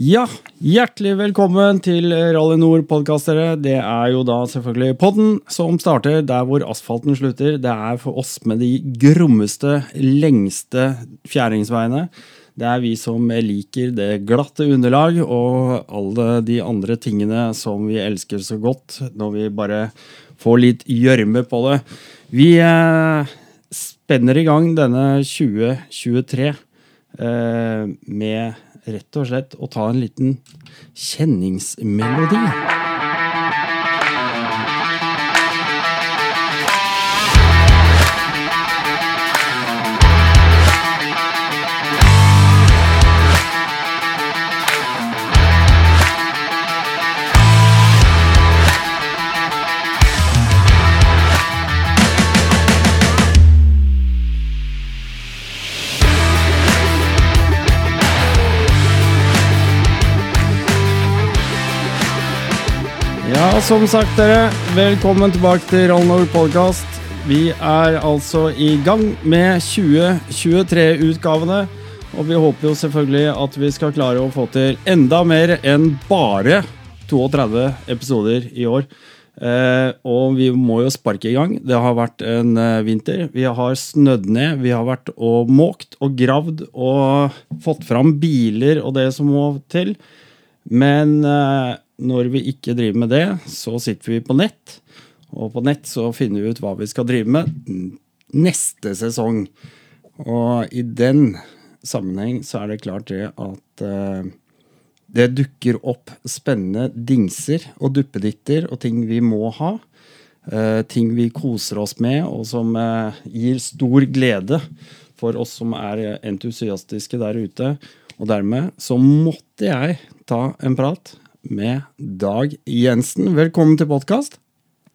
Ja, hjertelig velkommen til Rally Nord-podkast, dere. Det er jo da selvfølgelig podden som starter der hvor asfalten slutter. Det er for oss med de grommeste, lengste fjæringsveiene. Det er vi som liker det glatte underlag og alle de andre tingene som vi elsker så godt når vi bare får litt gjørme på det. Vi eh, spenner i gang denne 2023 eh, med rett og slett å ta en liten kjenningsmelodi. Som sagt, dere. Velkommen tilbake til Rallnord podkast. Vi er altså i gang med 2023-utgavene. Og vi håper jo selvfølgelig at vi skal klare å få til enda mer enn bare 32 episoder i år. Eh, og vi må jo sparke i gang. Det har vært en eh, vinter. Vi har snødd ned. Vi har vært og måkt og gravd og fått fram biler og det som må til. Men eh, når vi ikke driver med det, så sitter vi på nett. Og på nett så finner vi ut hva vi skal drive med neste sesong. Og i den sammenheng så er det klart det at uh, det dukker opp spennende dingser og duppeditter og ting vi må ha. Uh, ting vi koser oss med, og som uh, gir stor glede for oss som er entusiastiske der ute. Og dermed så måtte jeg ta en prat med Dag Jensen. Velkommen til podkast.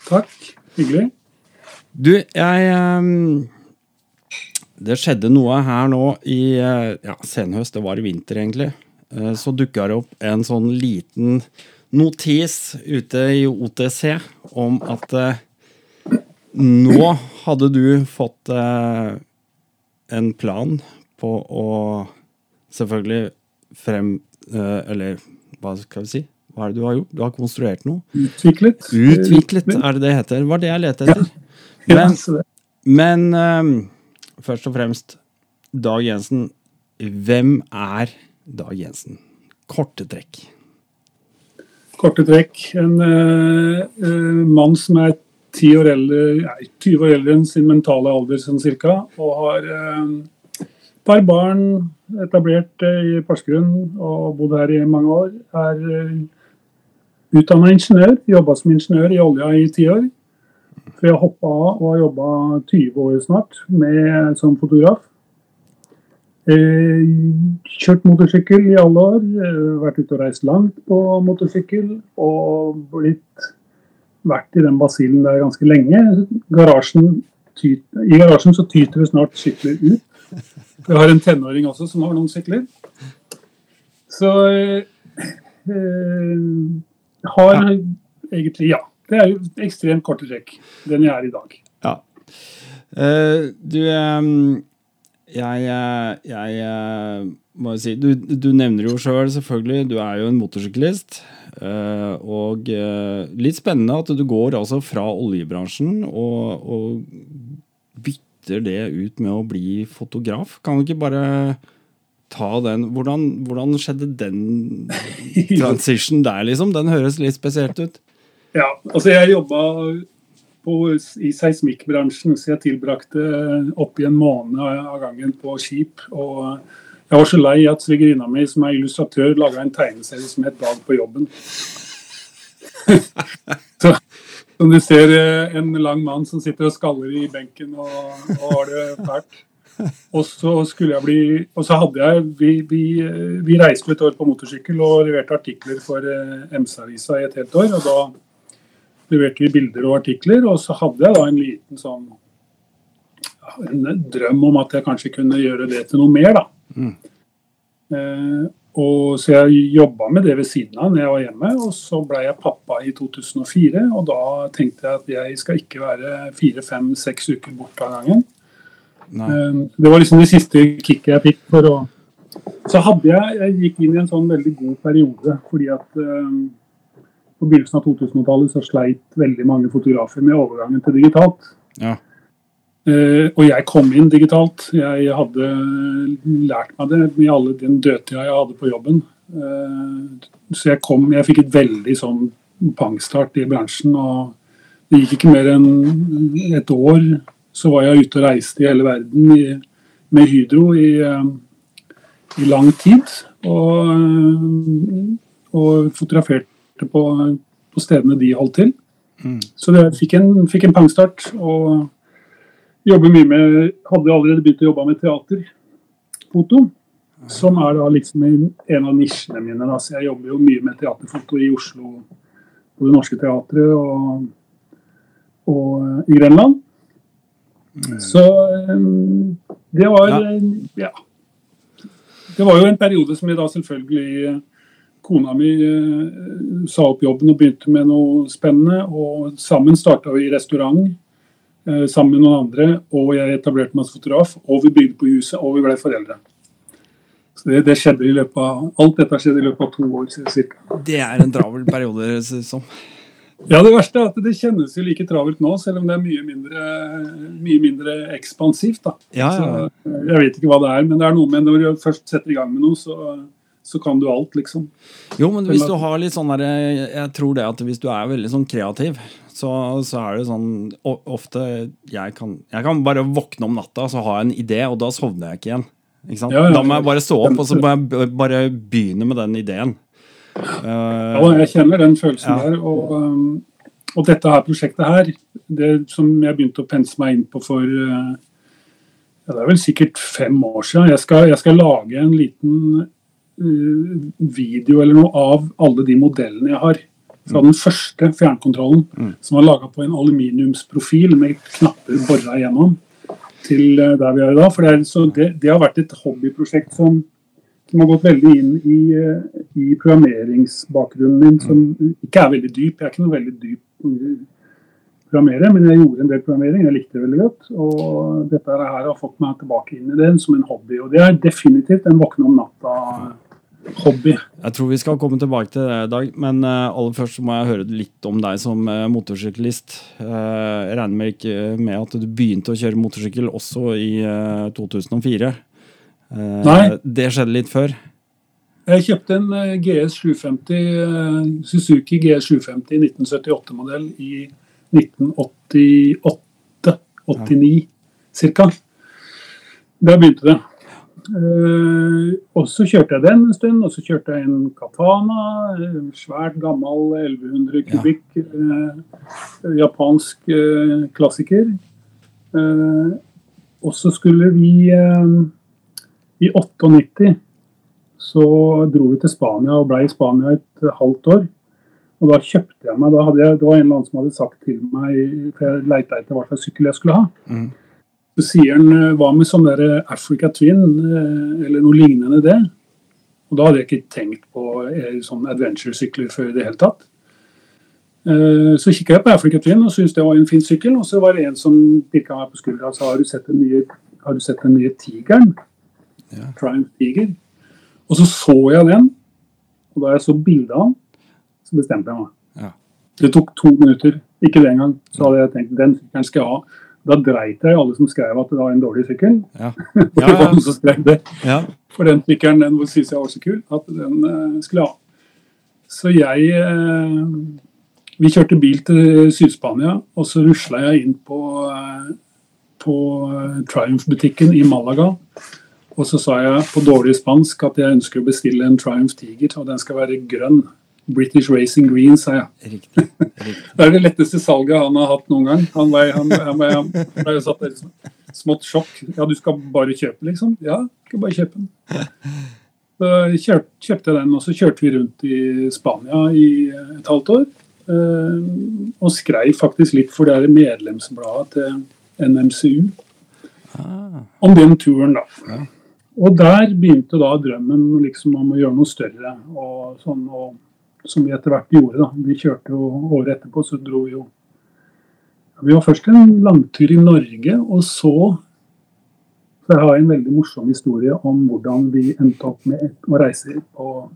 Takk. Hyggelig. Du, jeg um, Det skjedde noe her nå i uh, ja, senhøst, det var i vinter egentlig. Uh, så dukka det opp en sånn liten notis ute i OTC om at uh, nå hadde du fått en plan på å selvfølgelig frem Eller hva skal vi si? Hva er det du har gjort? Du har konstruert noe? Utviklet. Utviklet er det det heter. Var det jeg lette etter. Ja. Men, men um, først og fremst, Dag Jensen. Hvem er Dag Jensen? Korte trekk. Korte trekk. En uh, uh, mann som er ti år eldre, nei, 20 år eldre enn sin mentale alder sånn cirka, og har uh, par barn etablert i Porsgrunn og bodd her i mange år. Er Utdanna ingeniør, jobba som ingeniør i olja i ti år. For jeg hoppa av og har jobba 20 år snart med, som fotograf. Eh, kjørt motorsykkel i alle år. Eh, vært ute og reist langt på motorsykkel. Og blitt vært i den basillen der ganske lenge. Garasjen tyter, I garasjen så tyter det snart sykler ut. Jeg har en tenåring også som har noen sykler. Så eh har ja. egentlig, ja. Det er jo ekstremt korte trekk, den jeg er i dag. Ja. Uh, du um, Jeg, jeg uh, må jo si Du, du nevner jo sjøl, selv, selvfølgelig. Du er jo en motorsyklist. Uh, og litt spennende at du går altså fra oljebransjen og, og bytter det ut med å bli fotograf. Kan du ikke bare ta den Hvordan, hvordan skjedde den transition der, liksom? Den høres litt spesielt ut. Ja, altså jeg jobba i seismikkbransjen, så jeg tilbrakte oppi en måned av gangen på skip. og jeg var så lei at svigerinna mi, som er illustratør, laga en tegneserie som het 'Dag på jobben'. så, som du ser, eh, en lang mann som sitter og skaller i benken og, og har det fælt. Og så skulle jeg bli Og så hadde jeg Vi, vi, vi reiste et år på motorsykkel og leverte artikler for eh, MC-avisa i et helt år. Og da leverte vi bilder og artikler, og så hadde jeg da en liten sånn en drøm om at jeg kanskje kunne gjøre det til noe mer, da. Mm. Eh, og Så jeg jobba med det ved siden av når jeg var hjemme. Og så ble jeg pappa i 2004, og da tenkte jeg at jeg skal ikke være fire, fem, seks uker borte av gangen. Ehm, det var liksom det siste kicket jeg fikk for å så hadde jeg Jeg gikk inn i en sånn veldig god periode fordi at eh, på begynnelsen av 2000-tallet så sleit veldig mange fotografer med overgangen til digitalt. Ja. Uh, og jeg kom inn digitalt. Jeg hadde lært meg det med alle den dødtida jeg hadde på jobben. Uh, så jeg kom Jeg fikk et veldig sånn pangstart i bransjen. og det gikk ikke mer enn et år, så var jeg ute og reiste i hele verden i, med Hydro i, eh, i lang tid. Og, eh, og fotograferte på, på, stedene de holdt til. Mm. Så jeg fikk en, fikk en pangstart. Og jobber mye med Hadde allerede begynt å jobbe med teaterfoto. Som er da liksom en av nisjene mine. Da. Så jeg jobber jo mye med teaterfoto i Oslo, på Det Norske Teatret og, og i Grenland. Mm. Så det var ja. Det var jo en periode som jeg da selvfølgelig Kona mi eh, sa opp jobben og begynte med noe spennende. Og sammen starta vi restaurant eh, sammen med noen andre. Og jeg etablerte meg som fotograf. Og vi bygde på huset, og vi ble foreldre. Så det, det, skjedde i løpet av, Alt dette skjedde i løpet av to år ca. Det er en travel periode, ser det som. Ja, det verste er at det kjennes jo like travelt nå, selv om det er mye mindre, mye mindre ekspansivt. da. Ja, ja. Så jeg vet ikke hva det er, men det er noe med når du først setter i gang med noe, så, så kan du alt, liksom. Jo, men hvis du har litt sånn der, Jeg tror det at hvis du er veldig sånn kreativ, så, så er det sånn ofte jeg kan, jeg kan bare våkne om natta, så har jeg en idé, og da sovner jeg ikke igjen. Ikke ja, da må jeg bare stå opp, og så må jeg bare begynne med den ideen. Uh, ja, jeg kjenner den følelsen ja. der. Og, um, og, dette her prosjektet her, det som jeg begynte å pense meg inn på for uh, ja, Det er vel sikkert fem år siden. Jeg skal, jeg skal lage en liten uh, video eller noe av alle de modellene jeg har. Fra den første fjernkontrollen, mm. som var laga på en aluminiumsprofil med knapper bora igjennom, til der vi er i dag. For det, er, det, det har vært et hobbyprosjekt som som har gått veldig inn i, eh, i, programmeringsbakgrunnen min, som ikke er veldig dyp. Jeg er ikke noe veldig dyp programmerer, men jeg gjorde en del programmering. Jeg likte det veldig godt. Og dette her har fått meg tilbake inn i det som en hobby. Og det er definitivt en våkne om natta-hobby. Jeg tror vi skal komme tilbake til det i dag, men uh, aller først må jeg høre litt om deg som motorsyklist. Jeg regner med, ikke med at du begynte å kjøre motorsykkel også i 2004? Eh, Nei. Det skjedde litt før? Jeg kjøpte en eh, GS 750, eh, Suzuki GS 750 1978-modell i 1988-89 ca. Da begynte det. Og så kjørte jeg den en stund, og så kjørte jeg en Katana. En Svært gammel 1100 kubikk. Ja. Japansk klassiker. og så skulle vi i 98 så dro vi til Spania og ble i Spania et halvt år. Og da kjøpte jeg meg da hadde jeg, Det var en eller annen som hadde sagt til meg, for jeg leita etter hva slags sykkel jeg skulle ha. Mm. Så sier han hva med sånn der Africa Twin, eh, eller noe lignende det? Og da hadde jeg ikke tenkt på eh, sånn adventure-sykler før i det hele tatt. Eh, så kikka jeg på Africa Twin og syntes det var en fin sykkel. Og så var det en som pirka meg på skuldra og sa har du sett den nye, har du sett den nye Tigeren? Ja. Triumph Tiger. Og så så jeg den, og da jeg så bildet av den, så bestemte jeg meg. Ja. Det tok to minutter, ikke det engang. Så hadde jeg tenkt den sykkelen skal jeg ha. Da dreit jeg i alle som skrev at det var en dårlig sykkel. Ja. Ja. For den sykkelen den syns jeg var så kul at den uh, skulle jeg ha. Så jeg uh, Vi kjørte bil til Syd-Spania, og så rusla jeg inn på, uh, på Triumph-butikken i Malaga. Og så sa jeg på dårlig spansk at jeg ønsker å bestille en Triumph Tiger, og den skal være grønn. British Racing Green, sa jeg. Riktig, riktig. det er det letteste salget han har hatt noen gang. Han ble, han, han ble, han ble satt der liksom. Smått sjokk. Ja, du skal bare kjøpe, liksom? Ja, du skal bare kjøpe den. Så kjøpt, kjøpte jeg den, og så kjørte vi rundt i Spania i et halvt år. Eh, og skrev faktisk litt for det medlemsbladet til NMCU ah. om den turen, da. Og der begynte da drømmen liksom om å gjøre noe større. og sånn, og, Som vi etter hvert gjorde. da. Vi kjørte jo året etterpå, så dro vi jo Vi var først en langtur i Norge, og så Så jeg har en veldig morsom historie om hvordan vi endte opp med å reise på,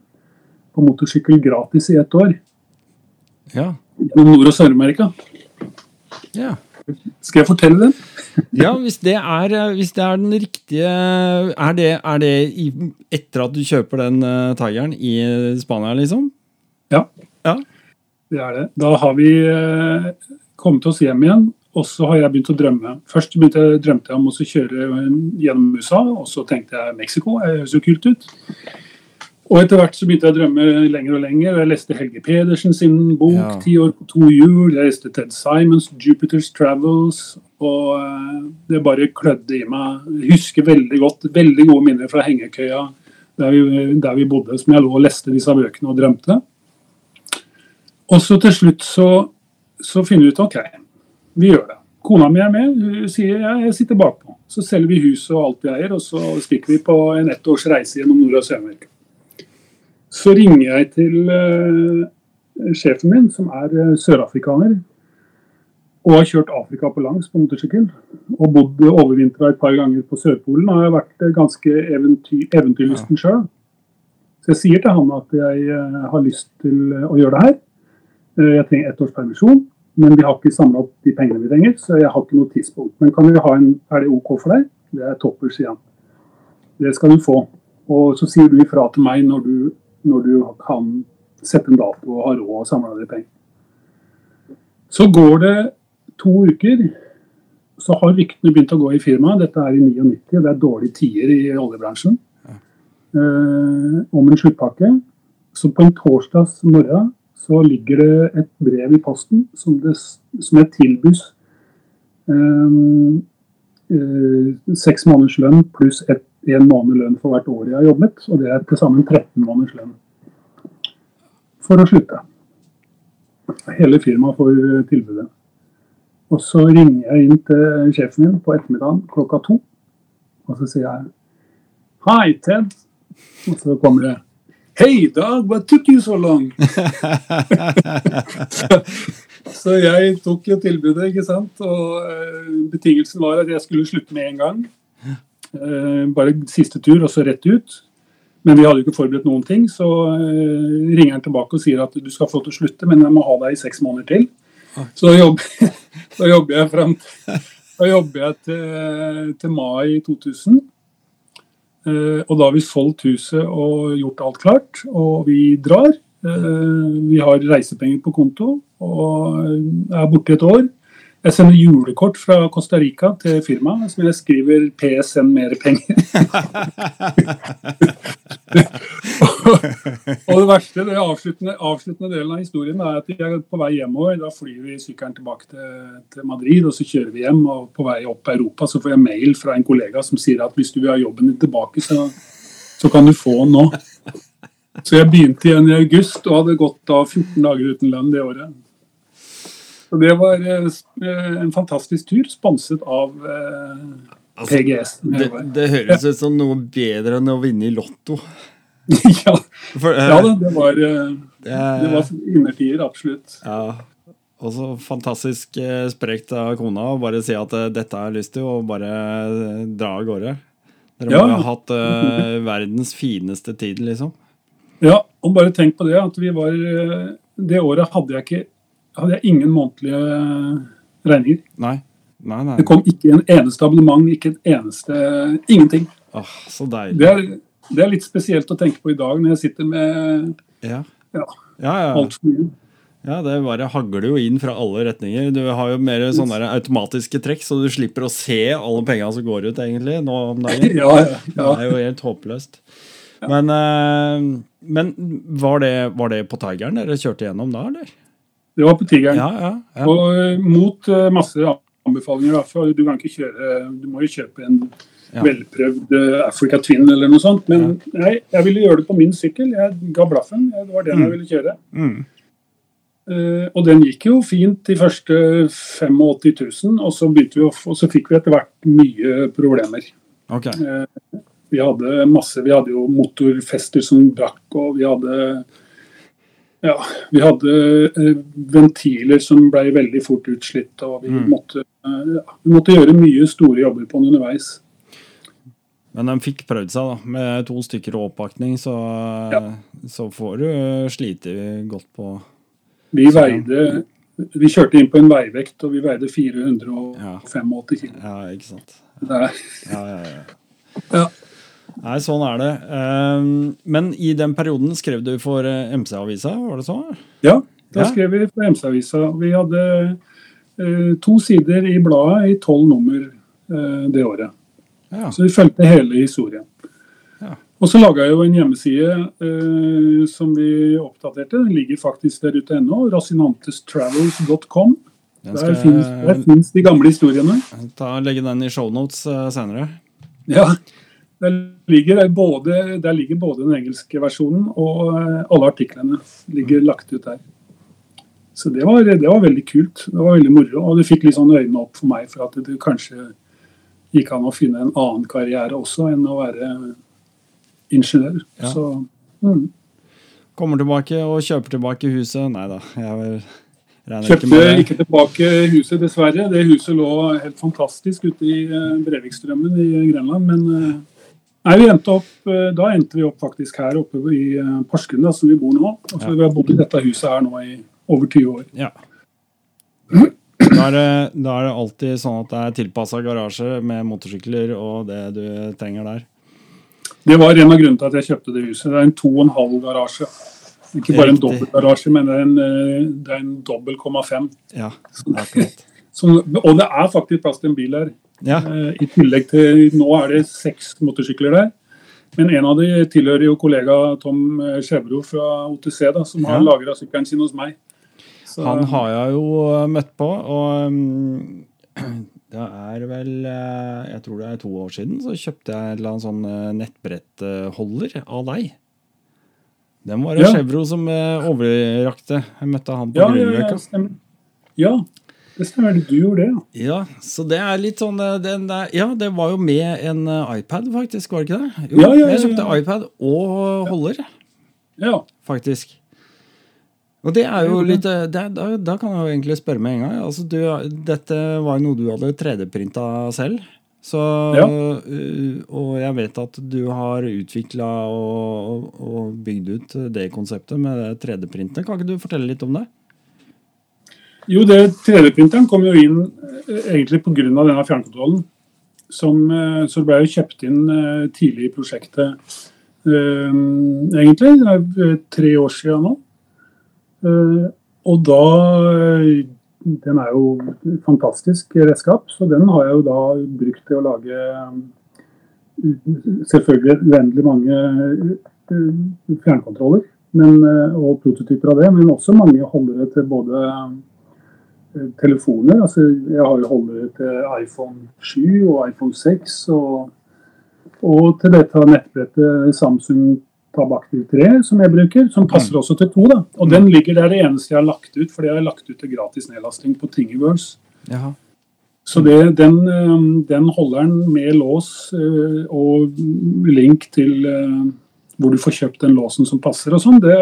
på motorsykkel gratis i ett år. Ja. Nord- og Sør-Amerika. ja. Skal jeg fortelle den? Ja, hvis det er, eh, hvis det er den riktige Er det, er det i, etter at du kjøper den uh, Tigeren i Spania, liksom? Ja. Ja. Det er det. Da har vi uh, kommet oss hjem igjen, og så har jeg begynt å drømme. Først jeg, drømte jeg om å kjøre gjennom USA, og så tenkte jeg Mexico, det høres jo kult ut. Og etter hvert så begynte jeg å drømme lenger og lenger. Jeg leste Helge Pedersen sin bok Ja. 'Ti år på to hjul'. Jeg leste Ted Simons 'Jupiter's Travels'. Og eh, det bare klødde i meg. Jeg husker veldig godt, veldig gode minner fra hengekøya der vi, der vi bodde, som jeg lå og leste disse bøkene og drømte. Og så til slutt så, så finner vi ut OK, vi gjør det. Kona mi er med, hun sier ja, jeg sitter bakpå. Så selger vi huset og alt vi eier, og så stikker vi på en ett års reise gjennom Nord- og Sør-Amerika. Så ringer jeg til eh, sjefen min, som er eh, sørafrikaner, og har kjørt Afrika på langs på motorsykkel. Og bodd overvintra et par ganger på Sørpolen. Og har vært eh, ganske eventyr, eventyrlysten sjøl. Så jeg sier til han at jeg har lyst til å gjøre det her. Jeg trenger ett års permisjon, men vi har ikke samla opp de pengene vi trenger. Så jeg har ikke noe tidspunkt. Men kan vi ha en, er det OK for deg? Det er topper, sier han. Det skal du få. Og så sier du ifra til meg når du, når du kan sette en dato og ha råd og samle deg penger. Så går det to uker, så har ryktene begynt å gå i firmaet. Dette er i 99, og det er dårlige tider i oljebransjen. Eh, om en sluttpakke. Så på en torsdags morgen så ligger det et brev i posten som, det, som er tilbys eh, eh, seks måneders lønn pluss ett en måned lønn for hvert år jeg har jobbet. Og det er til sammen 13 måneders lønn. For å slutte. Hele firmaet får tilbudet. Og så ringer jeg inn til sjefen min på ettermiddagen klokka to. Og så sier jeg Hei, Ted. Og så kommer det Hei, Dag, what took you so long? så, så jeg tok jo tilbudet, ikke sant. Og eh, betingelsen var at jeg skulle slutte med en gang. Eh, bare siste tur, og så rett ut. Men vi hadde jo ikke forberedt noen ting, så eh, ringer han tilbake og sier at du skal få til å slutte, men jeg må ha deg i seks måneder til. Så da jobber, da jobber jeg fram Da jobber jeg til, til mai 2000. Eh, og da har vi solgt huset og gjort alt klart, og vi drar. Eh, vi har reisepenger på konto og er borte et år. Jeg sender julekort fra Costa Rica til firmaet som jeg skriver 'PS send mer penger'. og det verste, den avsluttende, avsluttende delen av historien er at jeg er på vei hjemover. Da flyr vi sykkelen tilbake til, til Madrid, og så kjører vi hjem. Og på vei opp Europa så får jeg mail fra en kollega som sier at hvis du vil ha jobben din tilbake, så, så kan du få den nå. Så jeg begynte igjen i august og hadde gått da 14 dager uten lønn det året. Så det var eh, en fantastisk tur, sponset av eh, Altså, PGS. Det, det høres ut som noe bedre enn å vinne i Lotto. ja, For, eh, ja da, det var, eh, det, var innertier, absolutt. ja. Og så fantastisk eh, sprekt av kona å bare si at eh, dette har jeg lyst til, og bare eh, dra av gårde. Dere Ja. må ha hatt eh, verdens fineste tid, liksom. Ja, og bare tenk på det at vi var eh, Det året hadde jeg ikke hadde jeg ingen månedlige regninger. Nei. Nei, nei. Det kom ikke en eneste abonnement, ikke et eneste Ingenting. Åh, så deilig. Det er, det er litt spesielt å tenke på i dag når jeg sitter med Ja. Ja. Ja, ja. altfor mye. ja, det bare hagler jo inn fra alle retninger. Du har jo mer sånne automatiske trekk, så du slipper å se alle pengene som går ut, egentlig, nå om dagen. Ja, ja, Det er jo helt håpløst. Men, eh, men var, det, var det på Tigeren dere kjørte gjennom da, eller? Det var på Tigeren. Ja, ja. Og eh, mot eh, masse anbefalinger. Da, for du kan ikke kjøre Du må jo kjøpe en velprøvd eh, Africa Twin eller noe sånt. Men nei, jeg ville gjøre det på min sykkel. Jeg ga blaffen. Det var den jeg ville kjøre. Mm. Uh, og den gikk jo fint de første 85 000, og så, vi å, og så fikk vi etter hvert mye problemer. Ok. Vi hadde masse, vi hadde jo motorfester som brakk, og vi hadde ja, vi hadde eh, ventiler som ble veldig fort utslitt, og vi, Mm. måtte, eh, ja, vi måtte gjøre mye store jobber på den underveis. Men de fikk prøvd seg, da. Med to stykker og oppakning, så, Ja. så får du slite godt på Vi veide Vi kjørte inn på en veivekt, og vi veide 485 kg. Ja, ikke sant. Det er Ja, ja, ja. Ja. Nei, sånn er det. Ehm, men i den perioden skrev du for eh, MC-avisa, var det så? Ja, da Ja. skrev vi for MC-avisa. Vi hadde eh, to sider i bladet i tolv nummer eh, det året. Ja. Så vi fulgte hele historien. Ja. Og så laga jeg jo en hjemmeside eh, som vi oppdaterte. Den ligger faktisk der ute ennå. Rasinantestravels.com. Der finnes, de gamle historiene. ta, legge den i shownotes uh, senere. Ja, der ligger, både, der ligger både den engelske versjonen og eh, alle artiklene ligger lagt ut der. Så det var, det var veldig kult. Det var veldig moro. Og det fikk litt sånn øynene opp for meg for at det kanskje gikk an å finne en annen karriere også enn å være ingeniør. Ja. Så mm. Kommer tilbake og kjøper tilbake huset. Nei da, jeg regne ikke med det. ikke tilbake huset, dessverre. Det huset lå helt fantastisk ute i eh, Brevikstrømmen i Grenland. Men eh, nei, vi endte opp, eh, da endte vi opp faktisk her oppe i eh, Porsgrunn, som vi bor nå. Og så Ja. Vi har bodd i dette huset her nå i over 20 år. Ja. Da er, det, da er det alltid sånn at det er tilpassa garasje med motorsykler og det du trenger der. Det var en av grunnene til at jeg kjøpte det huset. Det er en to og en halv garasje. Ikke bare en dobbeltgarasje, men det er en, eh, det er en dobbel komma fem. Ja, akkurat. Som- Og det er faktisk plass til en bil her. Ja, Eh, I tillegg til Nå er det seks motorsykler der. Men en av de tilhører jo kollega Tom Skjæbro fra OTC, da, som har Ja. lagra sykkelen sin hos meg. Så, han har jeg jo møtt på, og um, det er vel eh, Jeg tror det er to år siden så kjøpte jeg en eller annen sånn eh, nettbrettholder av deg. Den var det Ja. Chevro som eh, overrakte. Jeg møtte han på ja, ja, ja, Ja, det stemmer. Du gjorde det, ja. Ja, så det er litt sånn det, den der, Ja, det var jo med en eh, iPad, faktisk, var det ikke det? Jo, Ja, ja, jeg kjøpte iPad og holder, ja. faktisk. Og det er jo litt eh, det, da, da kan jeg jo egentlig spørre med en gang. Altså, du, dette var jo noe du hadde 3D-printa selv. Så, Ja. eh, og jeg vet at du har utvikla og, og bygd ut det konseptet med 3D-printet. Kan ikke du fortelle litt om det? Jo, det 3D-printeren kom jo inn eh, egentlig pga. denne fjernkontrollen. Som, eh, det ble jo kjøpt inn eh, tidlig i prosjektet, egentlig. Det er tre år siden nå. Og da Den er jo fantastisk redskap, så den har jeg jo da brukt til å lage selvfølgelig uendelig mange fjernkontroller men, og prototyper av det, men også mange holdere til både telefoner. Altså, jeg har jo holdere til iPhone 7 og iPhone 6, og, og til dette nettbrettet Samsung Tabaktiv 3 som jeg bruker, som passer også til to. da. Og den ligger der det eneste jeg har lagt ut, for det har jeg lagt ut til gratis nedlasting på Thingiverse. Jaha. Så det, den, eh, den holderen med lås eh, og link til eh, hvor du får kjøpt den låsen som passer og sånn, det,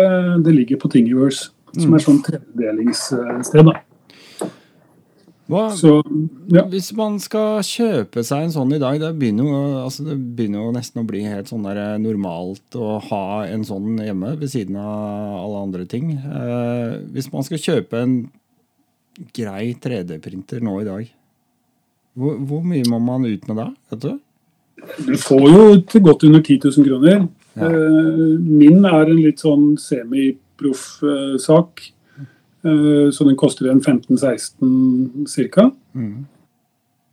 det ligger på Thingiverse. Som er sånn tredelingssted. da. Hva, Så ja. Hvis man skal kjøpe seg en sånn i dag, det begynner jo, altså det begynner jo nesten å bli helt sånn der normalt å ha en sånn hjemme ved siden av alle andre ting. Eh, hvis man skal kjøpe en grei 3D-printer nå i dag, hvor, hvor mye må man ut med da? Vet du? Du får jo til godt under 10 000 kroner. Ja. Eh, Min er en litt sånn semiproff eh, sak. Eh, Så den koster en 15-16 ca. Mm.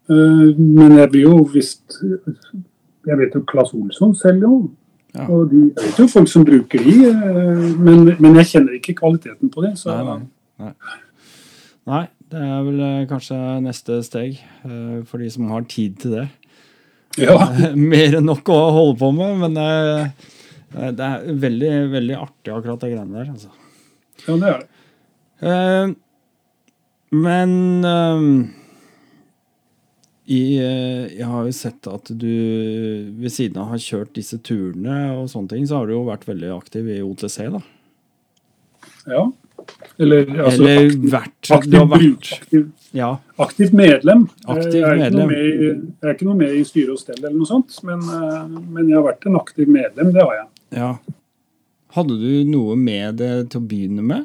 Men jeg blir jo visst Jeg vet jo Claes Olsson selger jo. Ja. Og de, jeg vet jo folk som bruker de, eh, men, men jeg kjenner ikke kvaliteten på det. Så Nei, nei, nei. Nei, det er vel eh, kanskje neste steg eh, for de som har tid til det. ja. Mer enn nok å holde på med, men eh, det er veldig, veldig artig akkurat det greiene der. altså. ja, det er det. Eh, men uh, i, uh, jeg har jo sett at du ved siden av har kjørt disse turene og sånne ting, så har du jo vært veldig aktiv i OTC, da. Ja. Eller, altså, Eller aktiv, vært aktiv, vært aktiv, Ja. aktivt medlem. Aktiv jeg, er medlem. med, i- jeg er ikke noe med i styre og stell eller noe sånt, men, men jeg har vært en aktiv medlem, det har jeg. ja. Hadde du noe med det til å begynne med?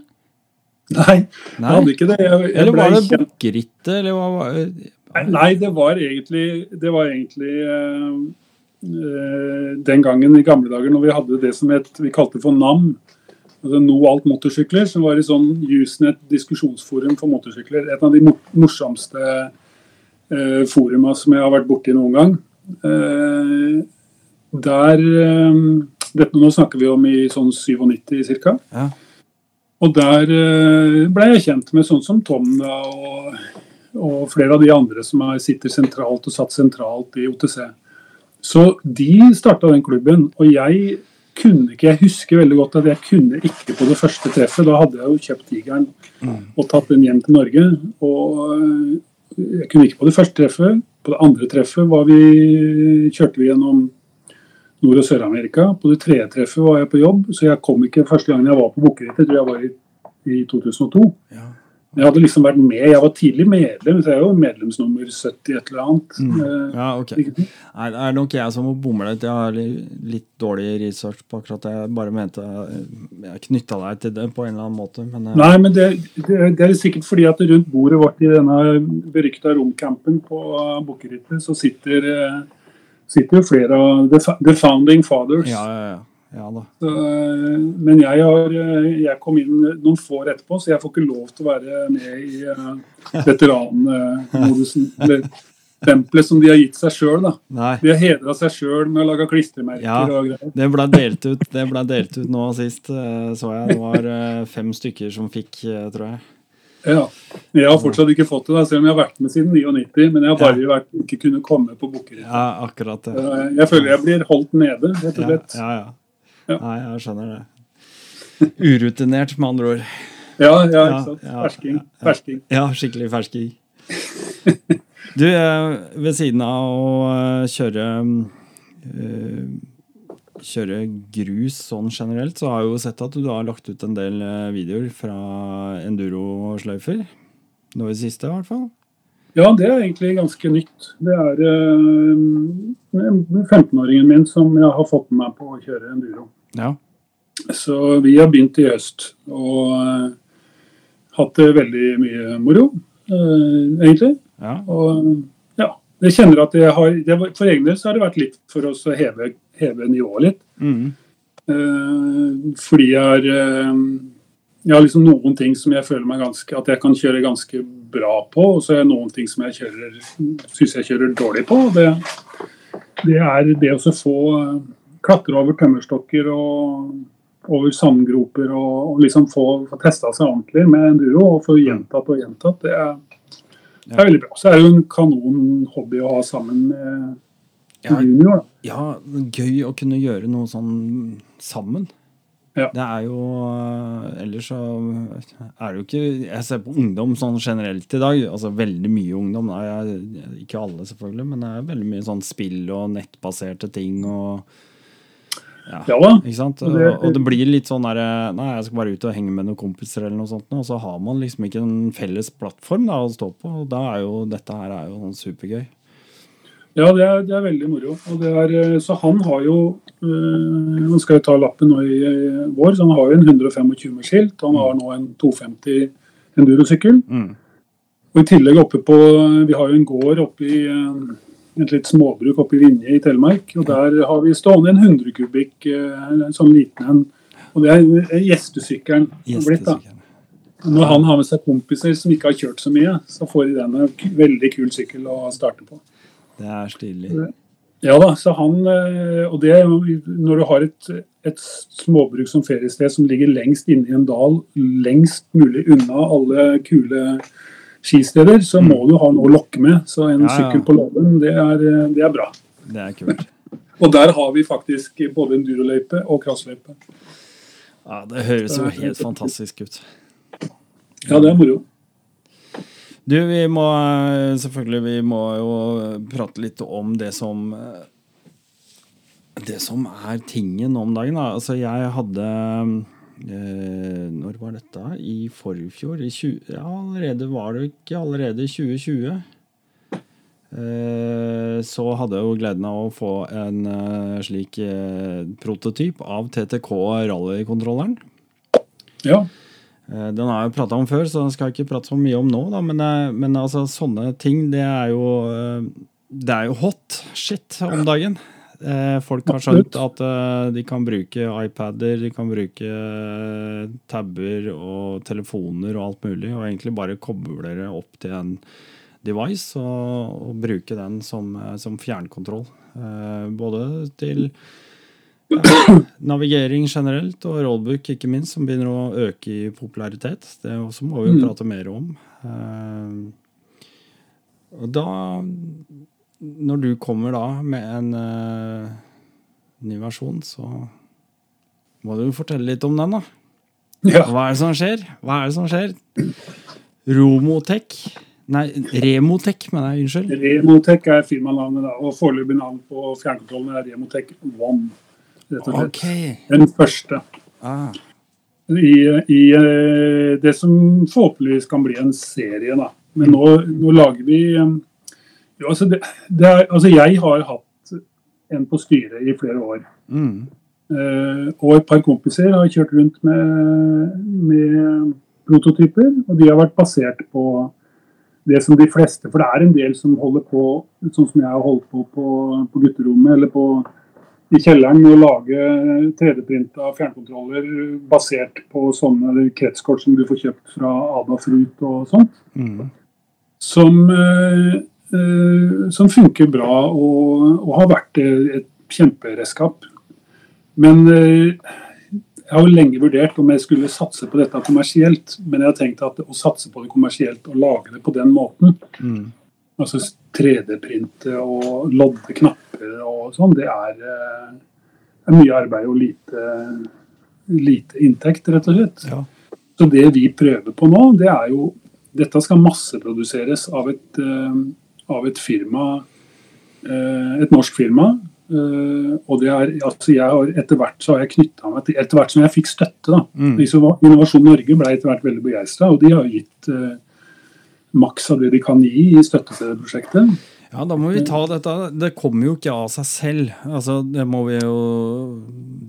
Nei, jeg hadde ikke det. Jeg, jeg Eller var det bukkerittet, eller hva var Nei, Nei, det var egentlig, det var egentlig eh, den gangen i gamle dager når vi hadde det som het, vi kalte for NAM. Altså No Alt Motorsykler, som var i sånn Usenet diskusjonsforum for motorsykler. Et av de morsomste eh, foruma som jeg har vært borti noen gang. Uh, der eh, dette, Nå snakker vi om i sånn 97 ca. Ja. Og der eh, ble jeg kjent med sånn som Tom da, og, og flere av de andre som er, sitter sentralt og satt sentralt i OTC. Så de starta den klubben, og jeg kunne ikke Jeg husker veldig godt at jeg kunne ikke på det første treffet. Da hadde jeg jo kjøpt Tigeren og tatt den hjem til Norge. Og eh, jeg kunne ikke på det første treffet. På det andre treffet var vi, kjørte vi gjennom Nord- og Sør-Amerika. På det tredje treffet var jeg på jobb, så jeg kom ikke første gangen jeg var på Bukkerittet. tror jeg var i, i 2002. Ja. Jeg hadde liksom vært med, jeg var tidlig medlem, så jeg er jo medlemsnummer 70 et eller annet. Mm. ja, ok. Nei, det er nok jeg som må bomme litt. Jeg har litt dårlig research på akkurat det. Jeg bare mente jeg knytta deg til det på en eller annen måte. Men jeg... Nei, men det, det, det er sikkert fordi at rundt bordet vårt i denne berykta romcampen på Bukkerittet, så sitter, eh, sitter jo flere av the, the founding fathers. ja, ja, ja. ja. Så, eh, Men jeg, har, eh, jeg kom inn noen få år etterpå, så jeg får ikke lov til å være med i uh, veteranmodusen. Eller tempelet som de har gitt seg sjøl. De har hedra seg sjøl med å lage klistremerker Ja. og greier. Det ble delt ut Det ble delt ut nå sist, så jeg. Det var fem stykker som fikk, tror jeg. Ja. Jeg har fortsatt ikke fått det, da, selv om jeg har vært med siden 99. Men jeg har bare vært, ikke kunnet komme på Bukkerittet. Ja, akkurat det. Jeg føler jeg blir holdt nede, rett og slett. ja, ja. Ja. Nei, jeg skjønner det. Urutinert, med andre ord. Ja, ja, ikke sant. ja, Fersking. Fersking. Ja, skikkelig fersking. Du, eh, ved siden av å eh, kjøre eh, Kjøre grus sånn generelt, så har jeg jo sett at du har lagt ut en del eh, videoer fra enduro-sløyfer. Nå i det siste, i hvert fall. Ja, det er egentlig ganske nytt. Det er eh, 15-åringen min som jeg har fått med meg på å kjøre enduro. Ja. Så vi har begynt i høst og eh, hatt det veldig mye moro, eh, egentlig. ja. Og ja, jeg kjenner at jeg har For egen del så har det vært litt for oss å heve, heve nivået litt. Mm. Uh, fordi jeg har eh, jeg har liksom noen ting som jeg føler meg ganske at jeg kan kjøre ganske bra på, og så er det noen ting som jeg kjører syns jeg kjører dårlig på. Det, det er det å få eh, klatre over tømmerstokker og over sandgroper og, og liksom få, få testa seg ordentlig med enduro og få gjentatt og gjentatt. Det er, det er veldig bra. Så er det jo en kanon hobby å ha sammen med Ja. junior. ja, gøy å kunne gjøre noe sånn sammen. Ja. Det er jo øh, Ellers så er det jo ikke Jeg ser på ungdom sånn generelt i dag. Altså veldig mye ungdom. Nei, ikke alle, selvfølgelig, men det er veldig mye sånn spill og nettbaserte ting og Ja. Ja da. Ikke sant? Og det- det, og det blir litt sånn derre Nei, jeg skal bare ut og henge med noen kompiser, eller noe sånt, og så har man liksom ikke en felles plattform da, å stå på. Og da er jo dette her er jo sånn supergøy. Ja, det er, det er veldig moro. Er, eh, så han har jo øh, Han skal jo ta lappen nå i vår, så han har jo en 125 med skilt. Og han har nå en 250 endurosykkel. Mm. Og i tillegg oppe på Vi har jo en gård oppe i øh, et litt småbruk oppe i Vinje i Telemark. Og der har vi stående en 100 kubikk, en sånn liten en. Og det er eh, gjestesykkelen blitt, da. Når han har med seg kompiser som ikke har kjørt så mye, så får de den en veldig kul sykkel å starte på. Det er stilig. Ja da, så han, eh, og det er jo når du har et, et småbruk som feriested som ligger lengst inne i en dal, lengst mulig unna alle kule skisteder, så må du ha noe å lokke med. Så en. Ja, ja. sykkel på låven, det, eh, det er bra. Det er kult. Og der har vi faktisk både enduroløype og crossløype. Ja, det høres jo helt fantastisk ut. Ja, det er moro. Du, vi må selvfølgelig vi må jo prate litt om det som Det som er tingen om dagen. Da. Altså, jeg hadde eh, Når var dette? I forfjor? I 20, ja, allerede var det ikke allerede i 2020. Eh, så hadde jeg jo gleden av å få en eh, slik eh, prototyp av TTK rallykontrolleren. Ja. Eh, Den har jeg prata om før, så den skal jeg ikke prate så mye om nå. Da. Men, eh, men altså, sånne ting, det er jo eh, Det er jo hot shit om dagen. Folk har skjønt at de kan bruke iPader, de kan bruke tabber og telefoner og alt mulig, og egentlig bare koble det opp til en device og, og bruke den som, som fjernkontroll. Både til navigering generelt, og rollbook ikke minst, som begynner å øke i popularitet. Det også må vi jo Mm. prate mer om. Eh, og da, når du kommer da med en uh, ny versjon, så må du fortelle litt om den, da. ja. Hva er det som skjer? Hva er det som skjer? Romotech Nei, Remotech, mener jeg. Unnskyld. Remotech er firmanavnet, da, og foreløpig navn på fjernkontrollen er Remotech One. Rett og slett. Okay. Den første. Ah. I, i eh, det som forhåpentligvis kan bli en serie, da. Men nå, nå lager vi eh, jo, altså, det, det er, altså Jeg har hatt en på styret i flere år. Mm. Uh, og et par kompiser har kjørt rundt med, med prototyper, og de har vært basert på det som de fleste For det er en del som holder på, sånn som jeg har holdt på på, på gutterommet eller på, i kjelleren, med å lage 3D-printa fjernkontroller basert på sånne kretskort som du får kjøpt fra Adafruit og sånt. Mm. Som, eh, eh, som funker bra og, og har vært eh, et kjemperedskap. Men eh, jeg har jo lenge vurdert om jeg skulle satse på dette kommersielt. Men jeg har tenkt at å satse på det kommersielt og lage det på den måten, Mm. Altså 3D-printe og lodde knapper og sånn, det er, eh, er mye arbeid og lite, lite inntekt, rett og slett. Ja. Så det vi prøver på nå, det er jo Dette skal masseproduseres av et, eh, av et firma, eh, et norsk firma. Og det er, altså jeg har, etter hvert så har jeg knytta meg til Etter hvert som jeg fikk støtte, da. Mm. Innovasjon Norge ble etter hvert veldig begeistra, og de har gitt maks av det de kan gi i støtte til prosjektet. Ja, da må vi ta dette. Det kommer jo ikke av seg selv. Altså, det må vi jo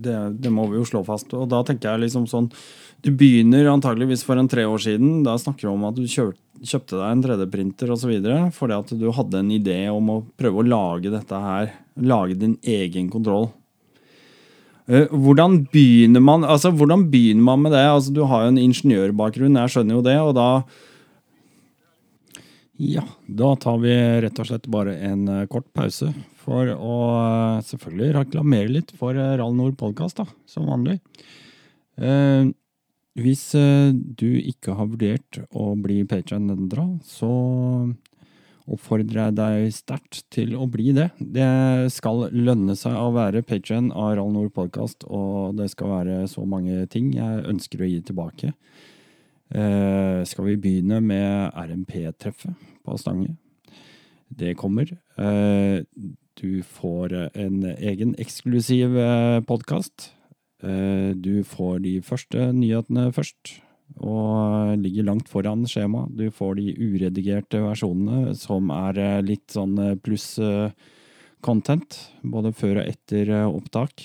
det, det må vi jo slå fast. Og da tenker jeg liksom sånn Du begynner antageligvis for en tre år siden. Da snakker du om at du kjøp, kjøpte deg en 3D-printer osv. fordi at du hadde en idé om å prøve å lage dette her. Lage din egen kontroll. Eh, Hvordan begynner man altså hvordan begynner man med det? Altså, du har jo en ingeniørbakgrunn, jeg skjønner jo det. og da ja, da tar vi rett og slett bare en eh, kort pause for å eh, selvfølgelig reklamere litt for eh, Rall Nord podkast, som vanlig. Hvis du ikke har vurdert å bli Patreon-endra, så oppfordrer jeg deg sterkt til å bli det. Det skal lønne seg å være Patreon av Rall Nord podkast, og det skal være så mange ting jeg ønsker å gi tilbake. Skal vi begynne med RMP-treffet på Stange? Det kommer. Eh, du får en egen eksklusiv eh, podkast. Eh, du får de første nyhetene først, og ligger langt foran skjema. Du får de uredigerte versjonene, som er litt sånn pluss content, både før og etter opptak.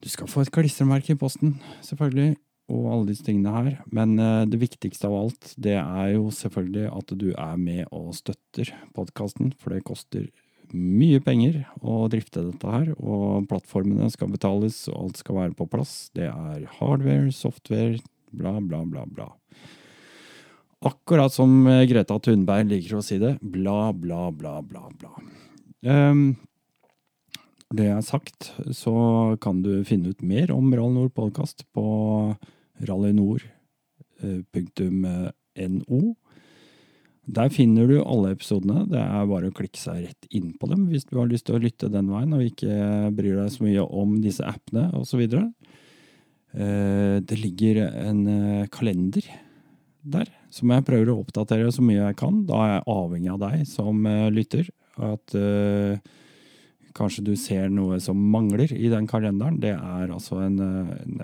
Du skal få et klistremerke i posten, selvfølgelig og alle disse tingene her. Men eh, det viktigste av alt, det er jo selvfølgelig at du er med og støtter podkasten, for det koster mye penger å drifte dette her, og plattformene skal betales, og alt skal være på plass. Det er hardware, software, bla, bla, bla, bla. Akkurat som eh, Greta Thunberg liker å si det, bla, bla, bla, bla, bla. Um, det er sagt, så kan du finne ut mer om Rall Nord podkast på rallynord.no. Der finner du alle episodene. Det er bare å klikke seg rett inn på dem hvis du har lyst til å lytte den veien og ikke bryr deg så mye om disse appene osv. Det ligger en eh, kalender der som jeg prøver å oppdatere så mye jeg kan. Da er jeg avhengig av deg som eh, lytter. At eh, kanskje du ser noe som mangler i den kalenderen. Det er altså en, en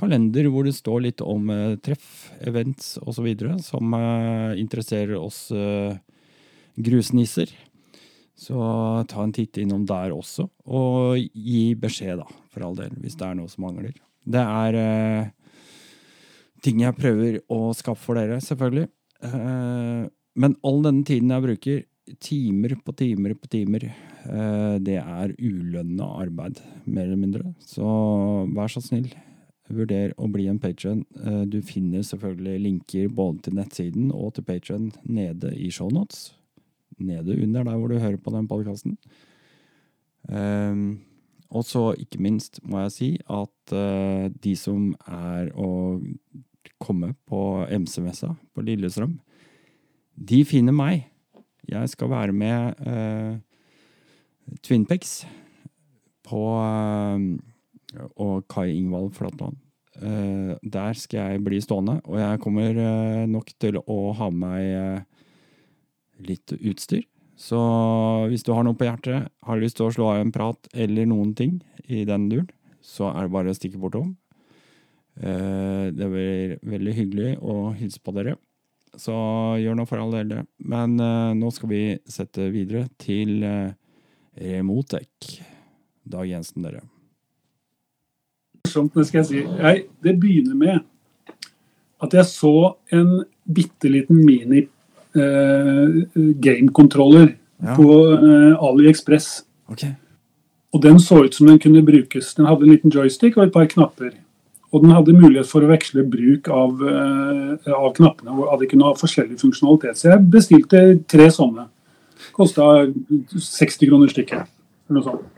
kalender hvor det står litt om uh, treff, events osv. som uh, interesserer oss uh, grusnisser. Så ta en titt innom der også, og gi beskjed, da, for all del, hvis det er noe som mangler. Det er ting jeg prøver å skaffe for dere, selvfølgelig. men all denne tiden jeg bruker, timer på timer på timer, det er ulønna arbeid, mer eller mindre. Så vær så snill, vurder å bli en patron. Eh, du finner selvfølgelig linker både til nettsiden og til patron nede i shownotes. Nede under der hvor du hører på den podkasten. Um, og så, ikke minst, må jeg si at uh, de som er å komme på MC-messa på Lillestrøm, de finner meg. Jeg skal være med uh, Twinpex på uh, og Kai Ingvald Flatland. Uh, der skal jeg bli stående, og jeg kommer uh, nok til å ha med meg uh, litt utstyr. Så hvis du har noe på hjertet, har lyst til å slå av en prat eller noen ting i den duren, så er det bare å stikke bortom. det blir veldig hyggelig å hilse på dere. Så gjør noe for all del det. Men nå skal vi sette videre til Remotek. Dag Jensen, dere morsomt, det skal jeg si. Jeg, det begynner med at jeg så en bitte liten mini eh, game-kontroller ja. på eh, AliExpress. Okay. Og den så ut som den kunne brukes. Den hadde en liten joystick og et par knapper. Og den hadde mulighet for å veksle bruk av, eh, av knappene. og hadde kunne ha forskjellig funksjonalitet. Så jeg bestilte tre sånne. Kosta 60 kroner stykket. Eller noe sånt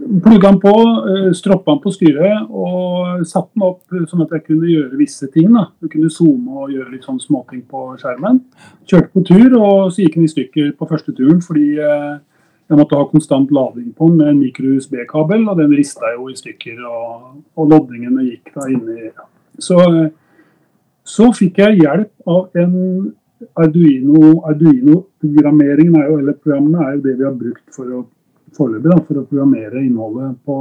plugga den på, eh, stroppa den på styret og satte den opp sånn at jeg kunne gjøre visse ting. da. Jeg kunne zoome og gjøre litt sånn småting på skjermen. Kjørte på tur, og så gikk den i stykker på første turen fordi eh, jeg måtte ha konstant lading på den med en mikro-USB-kabel, og den rista jo i stykker. Og, og loddingene gikk da inni. Så, så fikk jeg hjelp av en Arduino. Arduino-programmeringen er jo, eller programmet er jo det vi har brukt for å foreløpig for å programmere innholdet på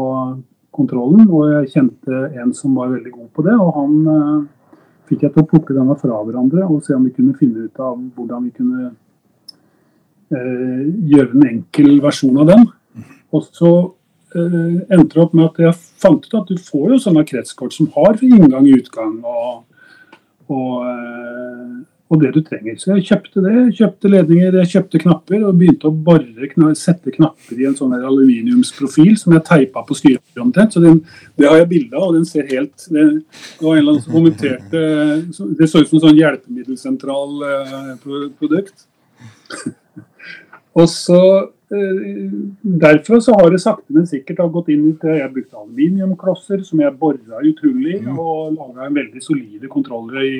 kontrollen. Og jeg kjente en som var veldig god på det, og han uh, fikk jeg til å plukke denne fra hverandre og se om vi kunne finne ut av hvordan vi kunne uh, gjøre en enkel versjon av den. Og så uh, endte det opp med at jeg fant ut at du får jo sånne kretskort som har inngang og utgang. og, og og det du trenger. Så jeg kjøpte det. Kjøpte ledninger, jeg kjøpte knapper og begynte å bore, sette knapper i en sånn aluminiumsprofil som jeg teipa på styret omtrent. Så den, det har jeg bilde av, og den ser helt Det, det var en eller annen som kommenterte Det så ut som en sånn hjelpemiddelsentral eh, produkt. og så eh, Derfra så har det sakte, men sikkert gått inn til Jeg brukte aluminiumklosser som jeg bora utrolig, mm. og laga en veldig solide kontroller i